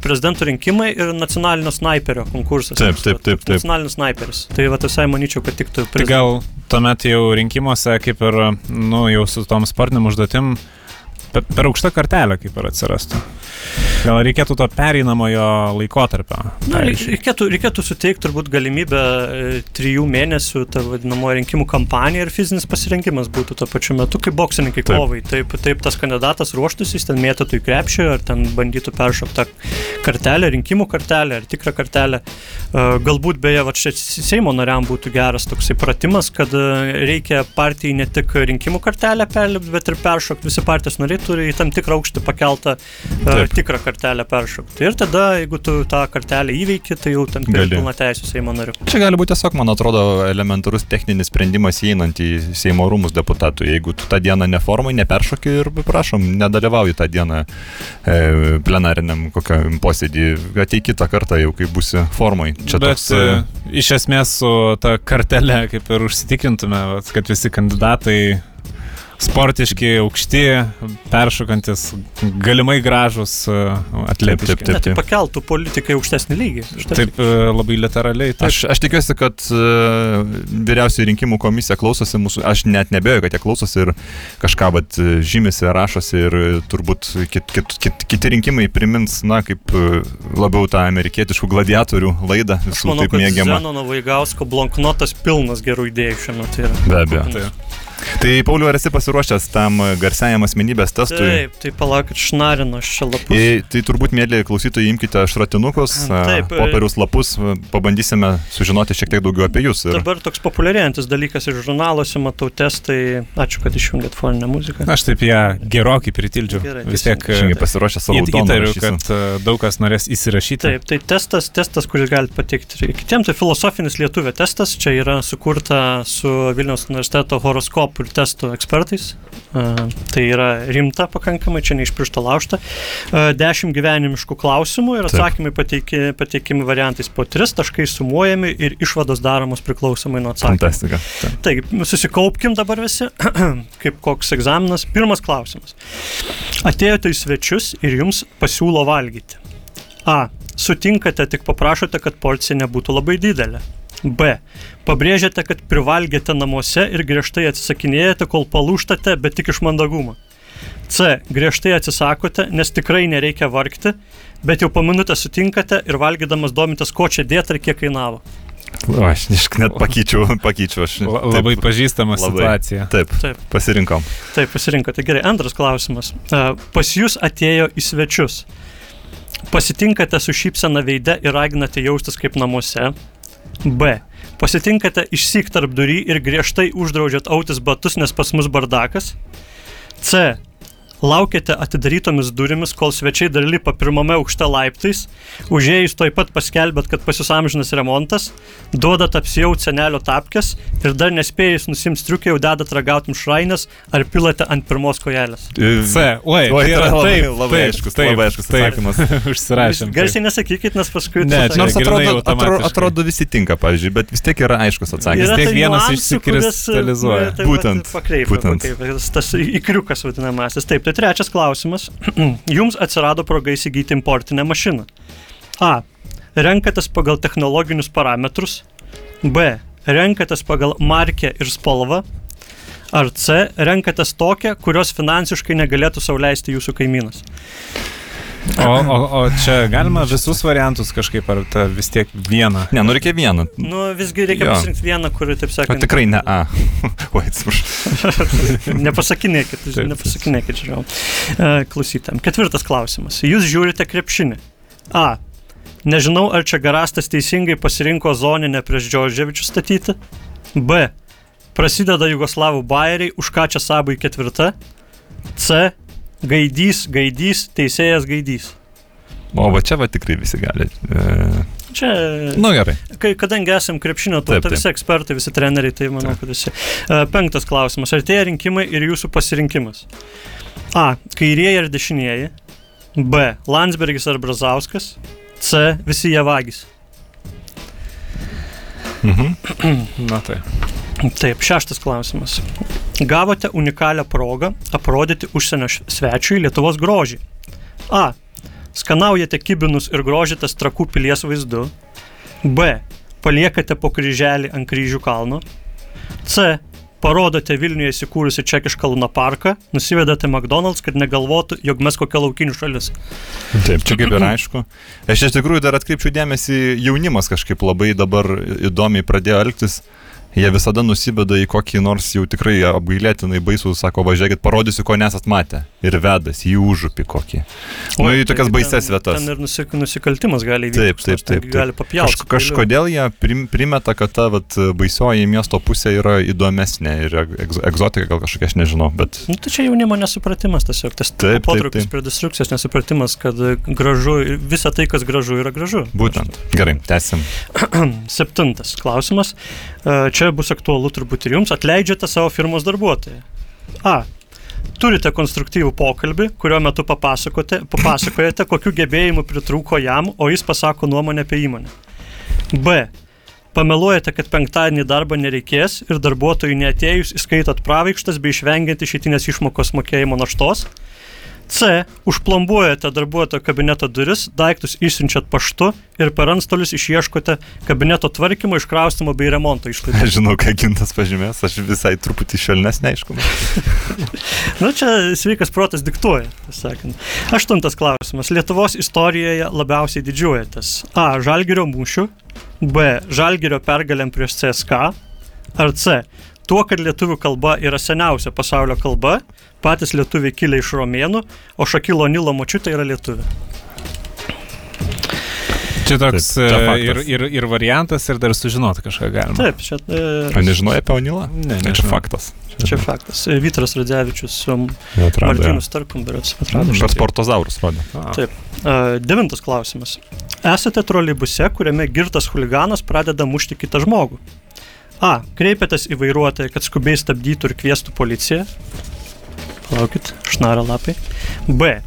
prezidento rinkimai ir nacionalinio snaiperio konkursas. Taip, taip, taip, taip. Nacionalinis snaiperis. Tai va, visai manyčiau, kad tiktų Tai gal tuomet jau rinkimuose, kaip ir, nu, jau su tom sportiniam užduotim, per, per aukštą kartelę kaip ir atsirastų. Gal reikėtų to pereinamojo laikotarpio. Na, pavyzdžiui. reikėtų, reikėtų suteikti turbūt galimybę e, trijų mėnesių tą vadinamo rinkimų kampaniją ir fizinis pasirinkimas būtų tuo pačiu metu, kaip boksininkai Taip. kovai. Taip, taip tas kandidatas ruoštųsi, jis ten mėtytų į krepšį ar ten bandytų peršokti tą kartelę, rinkimų kartelę ar tikrą kartelę. E, Galbūt beje, va čia Seimo nariam būtų geras toksai pratimas, kad e, reikia partijai ne tik rinkimų kartelę perlipti, bet ir peršokti. Visi partijos nariai turi į tam tikrą aukštį pakeltą Taip. Tikrą kartelę peršokti. Ir tada, jeigu tu tą kartelę įveiki, tai jau ten Gali. pilna teisė Seimo nariu. Čia gali būti tiesiog, man atrodo, elementarus techninis sprendimas įeinant į Seimo rūmus deputatų. Jeigu tu tą dieną neformai, neperšoki ir, prašom, nedalyvauji tą dieną e, plenariniam kokiam posėdį, ateik kitą kartą jau, kai būsi formai. Čia Bet toks... e, e, iš esmės su ta kartelė kaip ir užsitikintume, vat, kad visi kandidatai sportiški, aukšti, peršokantis, galimai gražus, e, atletiški. Taip, taip, Ne, tai pakeltų politikai aukštesnį lygį. Štai Taip e, labai literaliai. Taip. Aš, aš tikiuosi, kad uh, vyriausiai rinkimų komisija klausosi mūsų, aš net nebejoju, kad jie klausosi ir kažką bet žymisi, rašosi ir e, turbūt kit, kit, kit, kiti rinkimai primins, na, kaip e, labiau tą amerikietiškų gladiatorių laidą, visų manau, taip mėgiamą. Zenono Vaigausko blanknotas pilnas gerų idėjų šiuo metu yra. Be abejo. Kupinas. Tai Pauliu, ar esi pasiruošęs tam garsiajam asmenybės testui? Taip, tai palaukit, šnarino aš čia lapus. Tai, tai turbūt, mėly klausytojai, imkite šratinukus, Taip, e- popierius lapus, pabandysime sužinoti šiek tiek daugiau apie jūs. Ir... Dabar toks populiarėjantis dalykas ir žurnaluose matau testai. Ačiū, kad išjungėt foninę muziką. Aš taip ją gerokai pritildžiu. Gerai, Vis tiek e, Šiandien pasiruošę savo doną įtariu, kad e, daug kas norės įsirašyti. Taip, tai testas, testas, kurį galite pateikti ir kitiems, tai filosofinis lietuvio testas. Čia yra sukurta su Vilniaus universiteto horoskopų ir testų ekspertais. Tai yra rimta pakankamai, čia ne iš piršto laužta. Dešimt gyvenimiškų klausimų ir atsakymai pateiki, pateikimi variantais po tris taškai sumuojami ir išvados daromos priklausomai nuo atsakymų. Fantastika. Taip. Taigi, susikaupkim dabar visi, kaip koks egzaminas. Pirmas klausimas. Atėjote į svečius ir jums pasiūlo valgyti. A. Sutinkate, tik paprašote, kad porcija nebūtų labai didelė. B. Pabrėžiate, kad privalgėte namuose ir griežtai atsisakinėjate, kol palūštate, bet tik iš mandagumo. C. Griežtai atsisakote, nes tikrai nereikia vargti, bet jau po minutę sutinkate ir valgydamas domitės, ko čia dėti ir kiek kainavo. O, aš net pakeičiau, pakeičiau. Aš, La- Labai pažįstama labai. situacija. Taip, Taip. pasirinkom. Taip, pasirinkote. Gerai, antras klausimas. A, Pas jūs atėjo į svečius. Pasitinkate su šypsena veide ir raginate jaustis kaip namuose. B. Pasitinkate išsyk tarp durį ir griežtai uždraudžiat autis batus, nes pas mus bardakas. C. Laukiate atidarytomis durimis, kol svečiai dar lipa pirmame aukšte laiptais, užėjus toj pat paskelbėt, kad pas jūs amžinas remontas, duodat apsijauti senelio tapkės ir dar nespėjus nusims triukį jau dedat ragautum šrainės ar pilate ant pirmos kojelės. C. Oi, Oi, tai yra labai, taip, labai aiškus, taip, labai aiškus atsakymas. Užsirašėm. Garsiai nesakykit, nes paskui... Ne, čia Nors atrodo, atrodo, atrodo visi tinka, pavyzdžiui, bet vis tiek yra aiškus atsakymas. Yra- tiek tai vienas išsikristalizuoja. e, tai Būtent, Pakreipia, būtent. pakreipia. Tas įkriukas vadinamasis. Taip, tai trečias klausimas. Jums atsirado proga įsigyti importinę mašiną. A. Renkatės pagal technologinius parametrus. B. Renkatės pagal markę ir spalvą. Ar C. Renkatės tokią, kurios finansiškai negalėtų sauliaisti jūsų kaimynas. O, o, o čia galima visus variantus kažkaip, ar ta vis tiek vieną? Ne, nu reikia vieną. Nu, visgi reikia Jo. pasirinkti vieną, kuri, taip O sakant, tikrai ne A. Oi, atsiprašau. Nepasakinėkit, Taip. nepasakinėkit, žiūrėjau. E, Klausytam. Ketvirtas klausimas. Jūs žiūrite krepšinį. A. Nežinau, ar čia Garastas teisingai pasirinko zoninę prieš Džordževičių statyti. B. Prasideda Jugoslavų bairiai, už ką čia sabai ketvirta. C. Gaidys, gaidys, teisėjas gaidys. O va čia va tikrai visi gali. E, Čia, nu gerai. kai, kadangi esam krepšinio Taip, tauta, taip. visi ekspertai, visi treneriai, tai manau, kad visi. E, Penktas klausimas. Artėja rinkimai ir jūsų pasirinkimas. A. Kairieji ir dešinieji. B. Landsbergis ar Brazauskas. C. Visi jie vagys. Mhm. Na tai. Taip, šeštas klausimas. Gavote unikalią progą aprodyti užsienio svečiui Lietuvos grožį. A. Skanaujate kibinus ir grožitės trakų pilies vaizdu. B. Paliekate po kryželį ant kryžių kalno. C. Parodote Vilniuje įsikūrusi Čekišką Luna parką, nusivedate McDonald's, kad negalvotų, jog mes kokia laukinių šalis. Taip, čia kaip ir aišku. Aš iš tikrųjų dar atkreipčiau dėmesį, jaunimas kažkaip labai dabar įdomiai pradėjo elgtis. Jie visada nusibeda į kokį nors jau tikrai apgailėtinai baisų, sako, važiuokit, parodysiu, ko nesat matę. Ir vedas į užupį kokį. Nu, į tokias Tai baises ten, vietas. Ten ir nusik, nusikaltimas gali įvykti. Taip, taip, taip. taip. Gali papjauti. Kaž, kažkodėl jie prim, primeta, kad ta vat, baisioji miesto pusė yra įdomesnė ir egz, egzotika gal kažkokia, aš nežinau, bet Nu, tai čia jaunimo nesupratimas tiesiog, tas Taip, potraukis prie destrukcijos, nesupratimas, kad e, gražu, visa tai, kas gražu, yra gražu. būtent. Gerai, tęsim. Septintas klausimas. E, Čia bus aktualu turbūt ir jums. Atleidžiate savo firmos darbuotoją. A. Turite konstruktyvų pokalbį, kurio metu papasakojate, kokiu gebėjimu pritrūko jam, o jis pasako nuomonę apie įmonę. B. Pameluojate, kad penktadienį darbą nereikės ir darbuotojui neatėjus įskaitot pravaikštas bei išvengiant išeitinės išmokos mokėjimo naštos. C. Užplombuojate darbuotojo kabineto duris, daiktus išsiunčiat paštu ir per antstolius išieškote kabineto tvarkymo, iškraustimo bei remonto išlaidų. Aš žinau, ką gintas pažymės, aš visai truputį švelnesnė, aišku. Na čia sveikas protas diktuoja, sakant. Aštuntas klausimas. Lietuvos istorijoje labiausiai didžiuojatės. A. Žalgirio mūšių. B. Žalgirio pergalėm prieš CSK. Ar C. Tuo, kad lietuvių kalba yra seniausia pasaulio kalba, patys lietuviai kilę iš romėnų, o Šakilo Nilo močiutė yra lietuvė. Čia toks Taip, čia e, faktas. ir, ir, ir variantas, ir dar sužinoti kažką galima. Taip, čia, Ar e, nežinojai apie Onilą? Ne, Tai čia nežinau. faktas. čia faktas. E, Vytras Radzevičius su Atrado. Martinu Starkum, berats, atrado. Per sportozaurus rodė. Taip. E, Devintas klausimas. Esate troleibuse, kuriame girtas huliganas pradeda mušti kitą žmogų. A. Kreipiatės į vairuotoją, kad skubiai stabdytų ir kvieštų policiją. Palaukit, šnara lapai. B.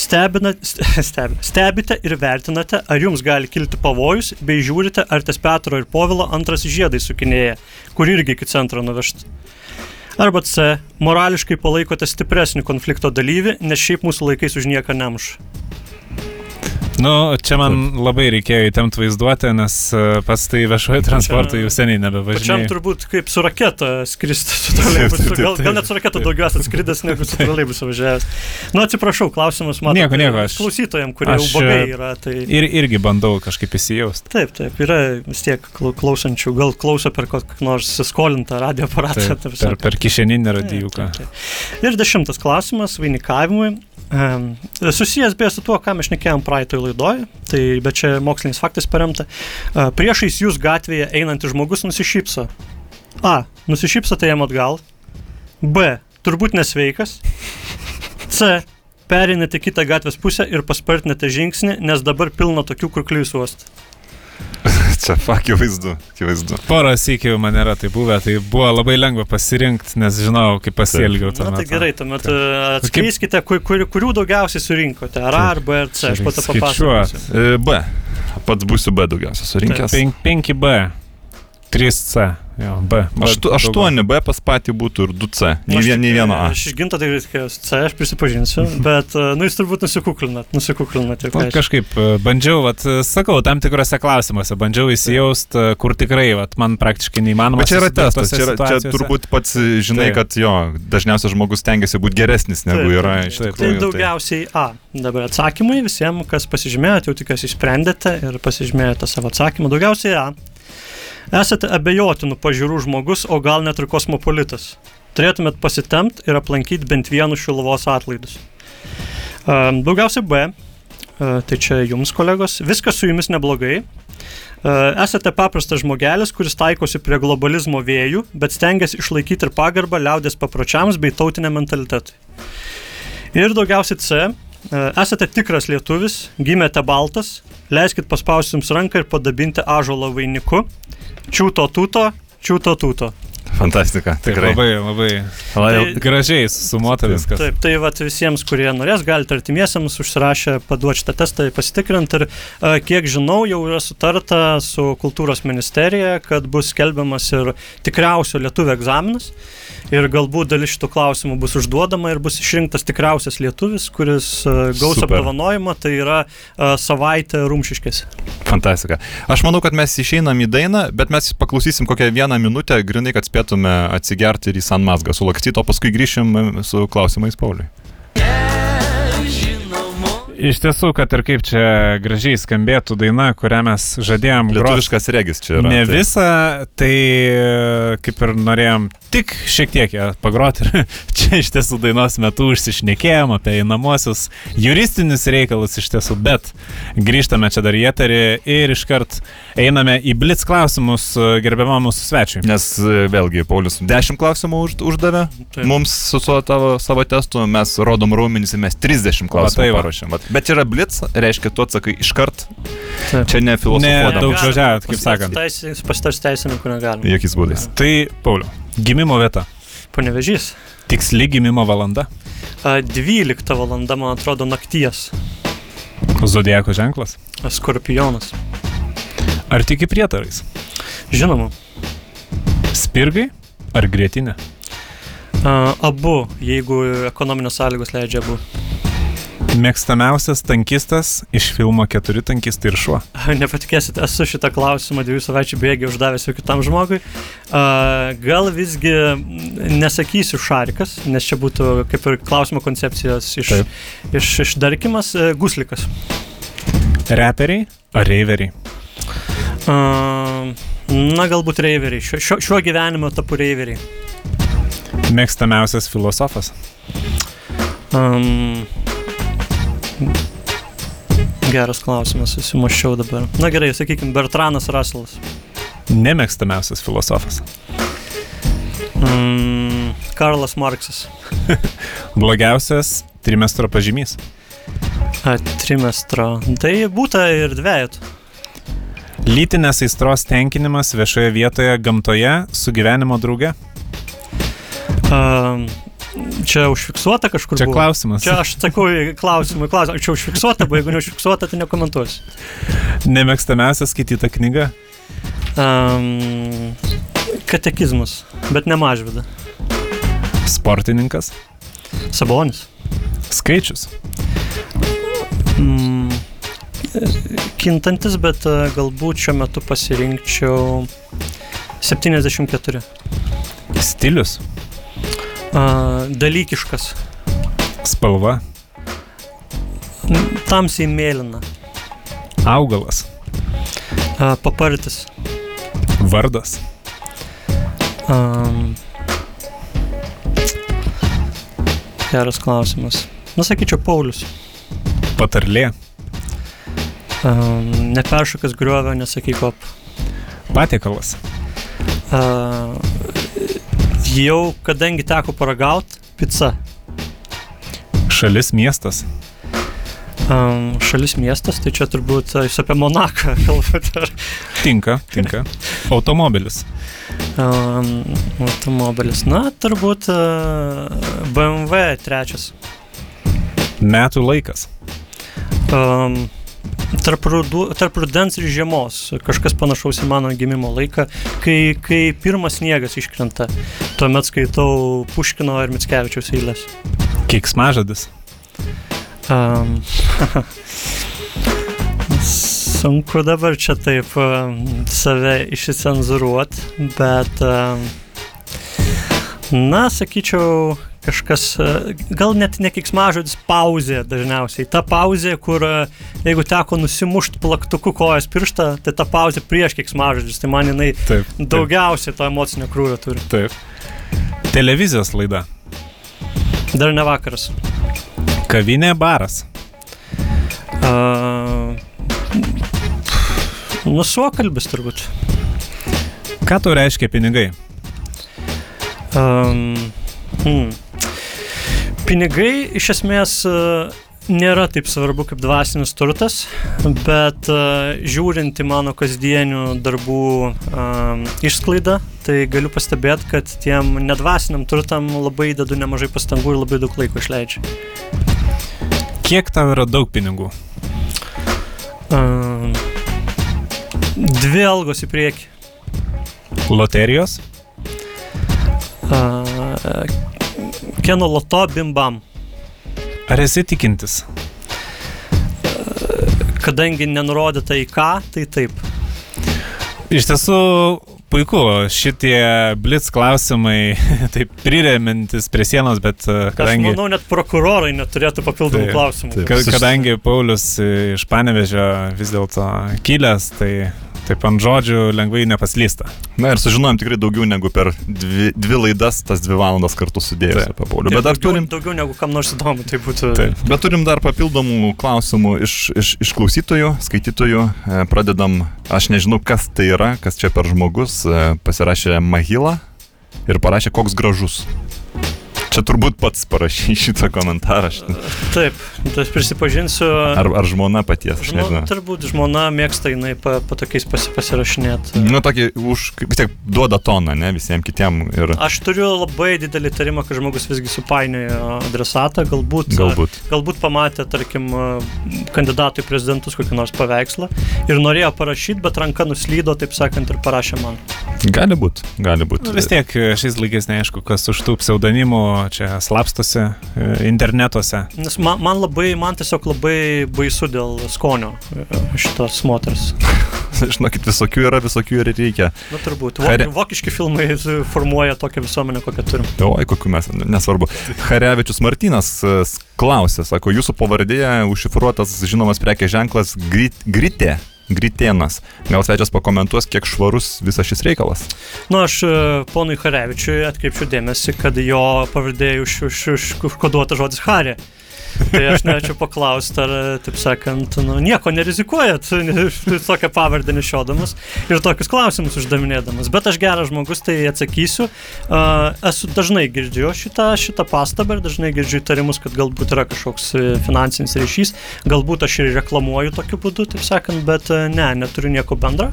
Stebina, stebi, stebite ir vertinate, ar jums gali kilti pavojus, bei žiūrite, ar ties Petro ir Povilo antras žiedai sukinėja, kur irgi iki centro nuvežti. Arba C. Morališkai palaikote stipresnį konflikto dalyvį, nes šiaip mūsų laikais už nieką nemuša. Nu, čia man labai reikėjo įtemti vaizduotę, nes e, pats tai viešojo transporto jau seniai Pačiam nebevažinėjau. turbūt kaip su raketa skristi su troleibusu. Gal, gal net su raketa daugiau esate skridęs negu su troleibusu važiavęs. Nu, atsiprašau, klausimas man. Nieko, nieko, aš- Klausytojams, kurie aš, jau bagai e, yra. Tai... Ir irgi bandau kažkaip įsijausti. Taip, taip, yra vis tiek klau- klausančių, gal klauso per kokį nors skolintą radio aparatą. Taip, per, per kišeninį radijuką. Ir dešimtas klausimas vainikavimui. Susijęs beje su tuo, ką mes šnekėjom praeitoj laidoje, tai bet čia moksliniais faktais paremta. Uh, priešais jūs gatvėje einantis žmogus nusišypso. A. Nusišypsote jam atgal. B. Turbūt nesveikas. C. Perinate kitą gatvės pusę ir paspartinate žingsnį, nes dabar pilna tokių, kur klius uost. Čia akivaizdu. Akivaizdu. Porą sėkių man yra tai buvę, tai buvo labai lengva pasirinkti, nes žinau, kaip pasielgiau Na tuo tai gerai, tuomet uh, atskleiskite, kur, kur, kurių daugiausiai surinkote. Ar A, ar B, ar C. Aš pat Skaičiuot. papasakosiu. E, B. Pats būsiu B daugiausia surinkęs. 5B, 3C, jo, B. Aštu, daugiau. 8 B pas patį būtų ir 2 C. Nei, Aš vien, vieno A. Aš išginto tai reikės C, aš prisipažinsiu, bet, uh, nu, jūs turbūt nusikuklinat, nusikuklinat. Nu, ką aš- kažkaip e, bandžiau, vat, e, sakau, tam tikrose klausimuose, bandžiau įsijaust, e, kur tikrai, vat, man praktiškai neįmanoma. Bet čia yra testas, čia, yra, čia turbūt pats žinai, Taip. kad jo, dažniausiai žmogus tengiasi būti geresnis negu Taip, yra iš taip. Tai tikrųjų. daugiausiai A. Dabar atsakymai visiems, kas pasižymėjote, jau tikiuosi išsprendėte ir pasižymėjote savo atsakymą. Daugiausiai A. Esate abejotinų pažiūrų žmogus, o gal net ir kosmopolitas. Turėtumėt pasitempt ir aplankyti bent vienu šiluvos atlaidus. Daugiausiai B. Tai čia jums, kolegos. Viskas su jumis neblogai. Esate paprastas žmogelis, kuris taikosi prie globalizmo vėjų, bet stengiasi išlaikyti ir pagarbą liaudės papročiams bei tautiniam mentalitetui. Ir daugiausiai C. e, Esate tikras lietuvis, gimėte baltas, leiskit paspausti jums ranką ir padabinti ažolo vainiku. Čiūto tuto, čiūto tuto. Fantastika. Taip, Tikrai. labai, labai Tai- gražiai sumuota viskas. Taip, tai vat, visiems, kurie norės, galite artimiesiams užsirašę paduoti šitą testą pasitikrinti. Ir a, kiek žinau, jau yra sutarta su kultūros ministerija, kad bus skelbiamas ir tikriausio lietuvių egzaminas. Ir galbūt dalis šitų klausimų bus užduodama ir bus išrinktas tikriausias lietuvis, kuris a, gaus Super. apdovanojimą. Tai yra a, savaitė rumšiškėse. Fantastika. Aš manau, kad mes išeinam į dainą, bet mes paklausysim kokią vieną minutę, grinai, kad spėtume atsigerti ir į San Mazgą sulakstyti, o paskui grįšim su klausimais Pauliui. Iš tiesų, kad ir kaip čia gražiai skambėtų daina, kurią mes žadėjom. Lietuviškas regis čia yra. Ne tai- visą, tai e, kaip ir norėjom tik šiek tiek ją pagroti ir čia iš tiesų dainos metu užsišnekėjom apie einamosius juristinius reikalus iš tiesų, bet grįžtame čia dar į eterį ir iškart einame į blitz klausimus e, gerbiamam mūsų svečiui. Nes e, vėlgi, Paulius 10 klausimų už, uždavė Taip. mums su, su tavo, savo testu, mes rodom raumenys ir mes 30 klausimų tai paruošėm. Bet čia yra blitz, reiškia, tu atsakai iškart, Taip. čia ne Ne, filosofuodamas. daug žodžiavot, kaip sakant. Pasitars teisininkų negalima. Jokiais būdais. Tai, Pauliu, gimimo vieta, Panevežys. tiksli gimimo valanda, A, 12 val. man atrodo nakties. zodieko ženklas. Skorpionas. Ar tiki prietarais? Žinoma. Spirgai ar grėtinė? A, abu, jeigu ekonominės sąlygos leidžia abu. Mėgstamiausias tankistas iš filmo Keturi tankistai ir šuo. Nepatikėsite, esu šitą klausimą dviejų savaičių bėgiai uždavęs jau kitam žmogui. A, gal visgi nesakysiu šarikas, nes čia būtų kaip ir klausimo koncepcijos iš, Taip. iš, išdarkimas e, guslikas. Reperiai ar reiveriai? Na, galbūt reiveriai. Šiuo, šiuo, šiuo gyvenimo tapu reiveriai. Mėgstamiausias filosofas. Um, geras klausimas, susimaščiau dabar. Na gerai, sakykime, Bertranas Russellas. Nemėgstamiausias filosofas. Mm, Karlas Marksas. Blogiausias trimestro pažymys. A, trimestro. Tai būta ir dviejatų. Lytinės aistros tenkinimas viešoje vietoje gamtoje su gyvenimo drauge. Um, čia užfiksuota kažkur. Čia buvo? klausimas. Čia aš sakau į klausimą, klausimą. Čia užfiksuota, bet jeigu neužfiksuota, tai nekomentuosiu. Nemėgstamiausia skaityta knyga. Um, katekizmas, bet ne mažvida. Sportininkas. Sabonis. Skaičius. Mm, kintantis, bet e, galbūt šiuo metu pasirinkčiau 74. Stilius. A, dalykiškas. Spalva. Tamsiai mėlyna. Augalas. A, papartis. Vardas. Um, geras klausimas. Nusakyčiau Paulius. Patarlė. Um, neperšokas griovio, nesakyk op. Patiekalas. Uh, jau kadangi teko paragauti, pica. Šalis miestas. Um, šalis miestas, tai čia turbūt jūs apie Monaką kalbate. Tinka, tinka. Automobilis. Um, automobilis. Na, turbūt uh, BMW trečias. Metų laikas. Um, tarp, rudu, tarp rudens ir žiemos, kažkas panašaus į mano gimimo laiką, kai, kai pirmas sniegas iškrenta. Tuomet skaitau Puškino ir Mitskevičiaus eilės. Keiksmažadis. Um, sunku dabar čia taip save išsicenzuruot, bet um, na, sakyčiau, kažkas, uh, gal net ne kiksmažodis, pauzė dažniausiai. Ta pauzė, kur uh, jeigu teko nusimušti plaktuku kojas pirštą, tai ta pauzė prieš kiksmažodžius, tai man jinai Taip. taip, daugiausiai to emocinio krūvio turi. Taip. Televizijos laida. Dar ne vakaras. Kavinė baras. Uh, Nusuokalbis turbūt. Ką tau reiškia pinigai? Um, hmm. Pinigai iš esmės uh, nėra taip svarbu kaip dvasinis turtas, bet uh, žiūrint į mano kasdienių darbų um, išsklaidą, tai galiu pastebėti, kad tiem nedvasiniam turtam labai dedu nemažai pastangų ir labai daug laiko išleidžiu. Kiek tau yra daug pinigų? Um, dvi algos į priekį. Loterijos? Uh, Keno loto bimbam. Ar esi tikintis? Kadangi nenurodyta į ką, tai taip. Iš tiesų, puiku, šitie blitz klausimai, taip priremintis prie sienos, bet e, kadangi... Aš manau, net prokurorai neturėtų papildomų Taip, klausimų. taip. Ka- Kadangi Paulius iš Panevežio vis dėlto kilęs, tai taip ant žodžių lengvai nepaslysta. Na ir sužinojom tikrai daugiau negu per dvi, dvi laidas, tas dvi valandas kartu sudėjus apie Paulių. Bet dar daugiau, turim, daugiau negu kam nors įdomu, tai būtų. Taip. bet turim dar papildomų klausimų iš, iš, iš klausytojų, skaitytojų. E, Pradedam, aš nežinau, kas tai yra, kas čia per žmogus. E, Pasirašė Mahila ir parašė, koks gražus. Čia turbūt pats parašy šitą komentarą. Taip, tai aš prisipažinsiu. Ar, ar žmona paties, aš Žinau, nežinau. turbūt žmona mėgsta jinai pa, pa tokiais pasi, pasirašinėti. Nu, tokį už, kaip vis tiek duoda toną, ne, visiems kitiem. Ir Aš turiu labai didelį tarimą, kad žmogus visgi supainiojo adresatą, galbūt, galbūt. galbūt pamatė, tarkim, kandidatų į prezidentus kokį nors paveikslą ir norėjo parašyti, bet ranka nuslydo, taip sakant, ir parašė man. Gali būti, gali būti. Nu, vis tiek šiais laikais neaišku, kas už tų pseudonimų čia slapstosi e, internetuose. Nes man, man labai, man tiesiog labai baisu dėl skonio e, šitos moters. Žinokit, visokių yra, visokių ir reikia. Na turbūt. Kare- Vok, vokiški filmai formuoja tokią visuomenę, kokią turim. Oi, kokiu mes, nesvarbu. Harevičius Martinas e, klausė, sako, jūsų pavardėje užšifruotas žinomas prekės ženklas grit, Gritė. Gritėnas. Gal svečias pakomentuos, kiek švarus visas šis reikalas. Nu, aš e, ponui Harevičiui atkreipčiau dėmesį, kad jo pavardė už, už, už, užkoduota žodis Harė. Tai aš norėčiau paklausti, ar, taip sakant, nu, nieko nerizikuojat ne- tokią pavardę nešiodamas ir tokius klausimus uždavinėdamas. Bet aš geras žmogus, tai atsakysiu. Uh, esu dažnai girdžiu šitą, šitą pastabą ir dažnai girdžiu įtarimus, kad galbūt yra kažkoks e, finansinis ryšys. Galbūt aš ir reklamuoju tokiu būdu, taip sakant, bet e, ne, neturiu nieko bendro.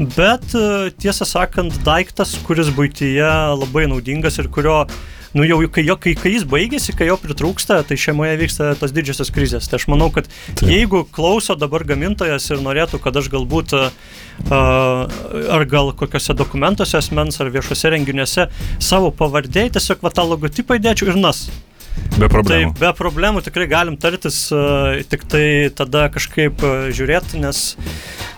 Bet e, tiesą sakant, daiktas, kuris būtyje labai naudingas ir kurio Nu jau, kai, jo, kai, kai jis baigėsi, kai jo pritrūksta, tai šeimoje vyksta tos didžiosios krizės. Tai aš manau, kad Taip. jeigu klauso dabar gamintojas ir norėtų, kad aš galbūt uh, ar gal kokiuose dokumentuose asmens ar viešuose renginiuose savo pavardėje tiesiog va tą logotipą įdėčiau ir nas. Be problemų. Tai be problemų tikrai galim tartis, uh, tik tai tada kažkaip uh, žiūrėti, nes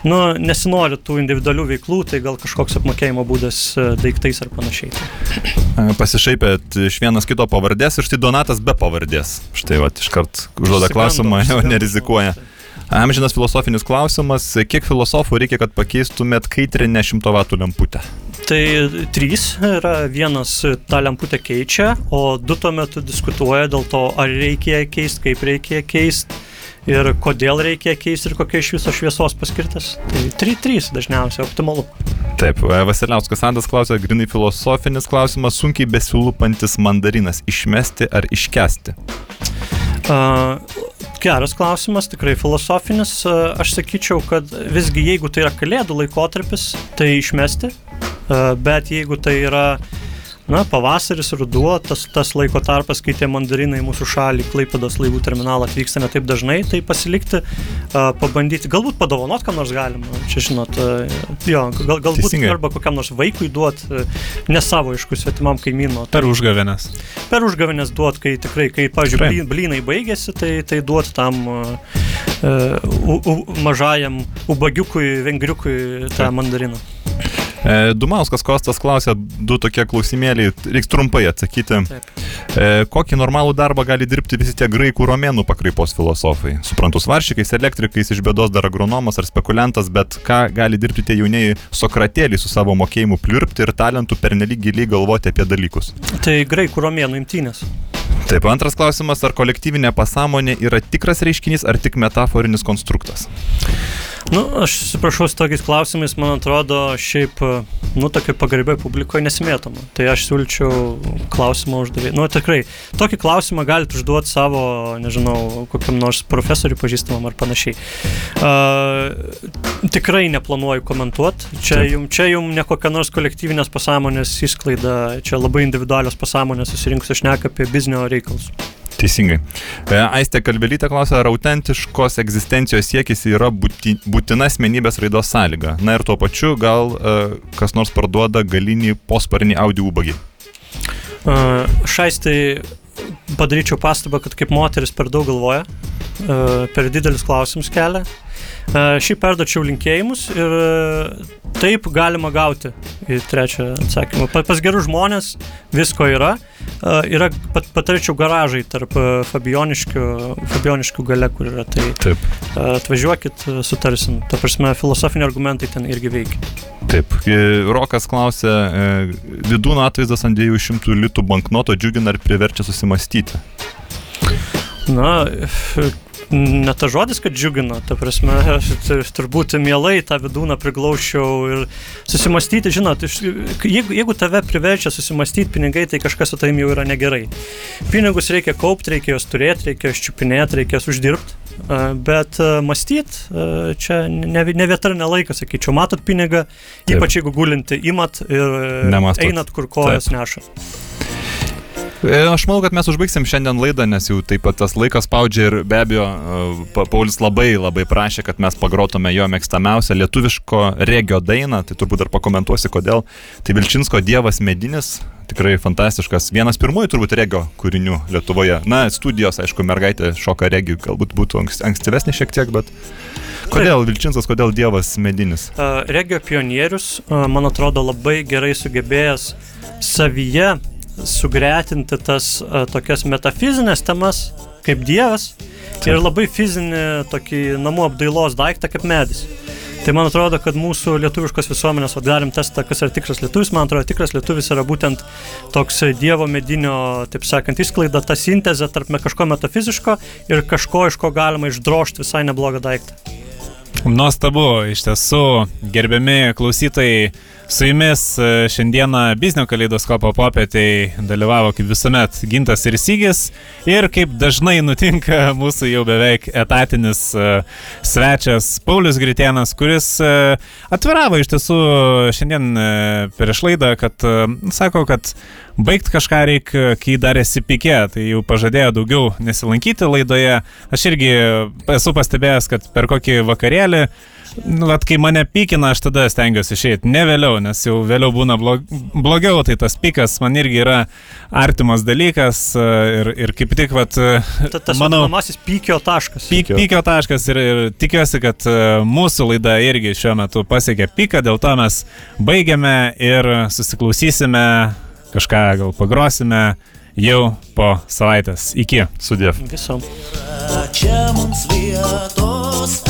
nu, nesinori tų individualių veiklų, tai gal kažkoks apmokėjimo būdas uh, daiktais ar panašiai. E, Pasišaipėt iš vienas kito pavardės ir štai Donatas be pavardės. Štai va, iškart užduoda klausimą, jau nerizikuoja. Amžinas filosofinis klausimas, kiek filosofų reikia, kad pakeistumėt kaitrinę 100 vatų lemputę? Tai trys yra, vienas tą lemputę keičia, o du tuo metu diskutuoja dėl to, ar reikia keisti, kaip reikia keisti ir kodėl reikia keisti ir kokia iš viso šviesos paskirtas. Tai tri, trys dažniausiai optimalu. Taip, e, Vasiliauskas Andas klausė, grinai filosofinis klausimas, sunkiai besilupantis mandarinas - išmesti ar iškesti? Uh, geras klausimas, tikrai filosofinis. Uh, aš sakyčiau, kad visgi jeigu tai yra kalėdų laikotarpis, tai išmesti, bet jeigu tai yra Na, pavasaris, ruduo, tas, tas laiko tarpas, kai tie mandarinai mūsų šalį, Klaipados laivų terminalą atvyksta ne taip dažnai, tai pasilikti, uh, pabandyti, galbūt padovanot, kam nors galima, čia žinot, uh, jo, gal, galbūt Teisingai. arba kokiam nors vaikui duot, uh, ne savo aišku, svetimam kaimyno. Per užgavėnes. Per užgavėnės duot, kai tikrai, kai, pavyzdžiui, blyn- blynai baigėsi, tai, tai duot tam uh, uh, mažajam ubagiukui, vengriukui tą mandariną. E, Dumauskas Kostas klausė du tokie klausimėliai, reiks trumpai atsakyti. E, kokį normalų darbą gali dirbti visi tie graikų romėnų pakraipos filosofai? Suprantu, svaršykais, elektrikais, iš bėdos dar agronomas ar spekuliantas, bet ką gali dirbti tie jaunieji sokratėliai su savo mokėjimu pliurpti ir talentu pernelyg giliai galvoti apie dalykus? Tai graikų romėnų imtynės. Taip, antras klausimas, ar kolektyvinė pasąmonė yra tikras reiškinys ar tik metaforinis konstruktas? Nu, aš atsiprašau, su tokiais klausimais, man atrodo, šiaip, nu, tokia pagarbiai publikoje nesimėtoma. Tai aš siūlyčiau klausimą uždavėjai. Nu, tikrai, tokį klausimą galite užduoti savo, nežinau, kokiam nors profesoriui pažįstamam ar panašiai. Uh, tikrai neplanuoju komentuoti. Čia jums, čia jums ne kokia nors kolektyvinės pasąmonės įsklaida, čia labai individualios pasąmonės susirinkusios šneka apie biznio reikalus. Teisingai. E, Aistė Kalvelytė klausia, ar autentiškos egzistencijos siekis yra būti, būtina asmenybės raidos sąlyga. Na ir tuo pačiu gal e, kas nors parduoda galinį posparnį audio ubagį. Uh, Šaistai padaryčiau pastabą, kad kaip moteris per daug galvoja, per didelis klausimus kelia. Uh, Šį perdočiau linkėjimus ir uh, taip galima gauti į trečią atsakymą. Pa- Pas gerus žmonės visko yra. Uh, Yra, pat, patarčiau garažai tarp Fabioniškių, Fabioniškių gale, kur yra. Tai Taip. atvažiuokit, sutarsim. Ta prasme, filosofiniai argumentai ten irgi veikia. Taip. E, Rokas klausia, e, vidūno atvaizdas ant 200 litų banknoto džiugina ar priverčia susimastyti. Na, ne ta žodis, kad džiugina, ta prasme, aš tur- turbūt mielai tą vidūną priglaušiau ir susimastyti, žinot, iš- jeigu, jeigu tave priverčia susimastyti pinigai, tai kažkas su tavim jau yra negerai. Pinigus reikia kaupti, reikia juos turėti, reikia juos čiupinėti, reikia juos uždirbti. Bet mąstyti čia ne, ne vieta ir ne laikas, sakyčiau, matot pinigą, Taip. ypač jeigu gulinti, imat ir Nemąstot. einat, kur kojas neša. E, Aš manau, kad mes užbaigsim šiandien laidą, nes jau taip pat tas laikas spaudžia ir be abejo, e, Pa- Paulius labai labai prašė, kad mes pagrotume jo mėgstamiausią lietuviško regio dainą, tai turbūt dar pakomentuosi, kodėl. Tai Vilčinsko Dievas medinis, tikrai fantastiškas, vienas pirmųjų turbūt regio kūrinių Lietuvoje. Na, studijos, aišku, mergaitė šoka regi, galbūt būtų anks- ankstyvesnė šiek tiek, bet kodėl Vilčinskas, kodėl Dievas medinis? Uh, regio pionierius, man atrodo, labai gerai sugebėjęs savyje sugretinti tas uh, tokias metafizinės temas kaip Dievas ir labai fizinį tokį namų apdailos daiktą kaip medis. Tai man atrodo, kad mūsų lietuviškos visuomenės, o galim testą, kas yra tikras lietuvis, man atrodo, tikras lietuvis yra būtent toks Dievo medinio, taip sakant, išsklaida, ta sintezė tarp kažko metafiziško ir kažko, iš ko galima išdrošti visai neblogą daiktą. Nuostabu, iš tiesų, gerbiami klausytojai, su jumis e, šiandieną Biznio kaleidoskopo popietėje dalyvavo kaip visuomet Gintas ir Sygis ir kaip dažnai nutinka mūsų jau beveik etatinis e, svečias Paulius Gritėnas, kuris e, atviravo iš tiesų šiandien prieš laidą, kad sako, kad baigt kažką reikia, kai dar esi pikė, tai jau pažadėjo daugiau nesilankyti laidoje. Aš irgi esu pastebėjęs, kad per kokį vakarėlį, nu, vat, kai mane pykina, aš tada stengiuosi išeiti, ne vėliau, nes jau vėliau būna blog, blogiau, tai tas pikas man irgi yra artimas dalykas e, ir, ir kaip tik, vat, e, Ta, tas manau, vadinamasis pykio taškas. Pyk, pykio taškas ir, ir tikiuosi, kad e, mūsų laida irgi šiuo metu pasiekė piką, dėl to mes baigiame ir susiklausysime, kažką gal pagrosime jau po savaitės. Iki. Sudėv. Visom. Čia mums vietos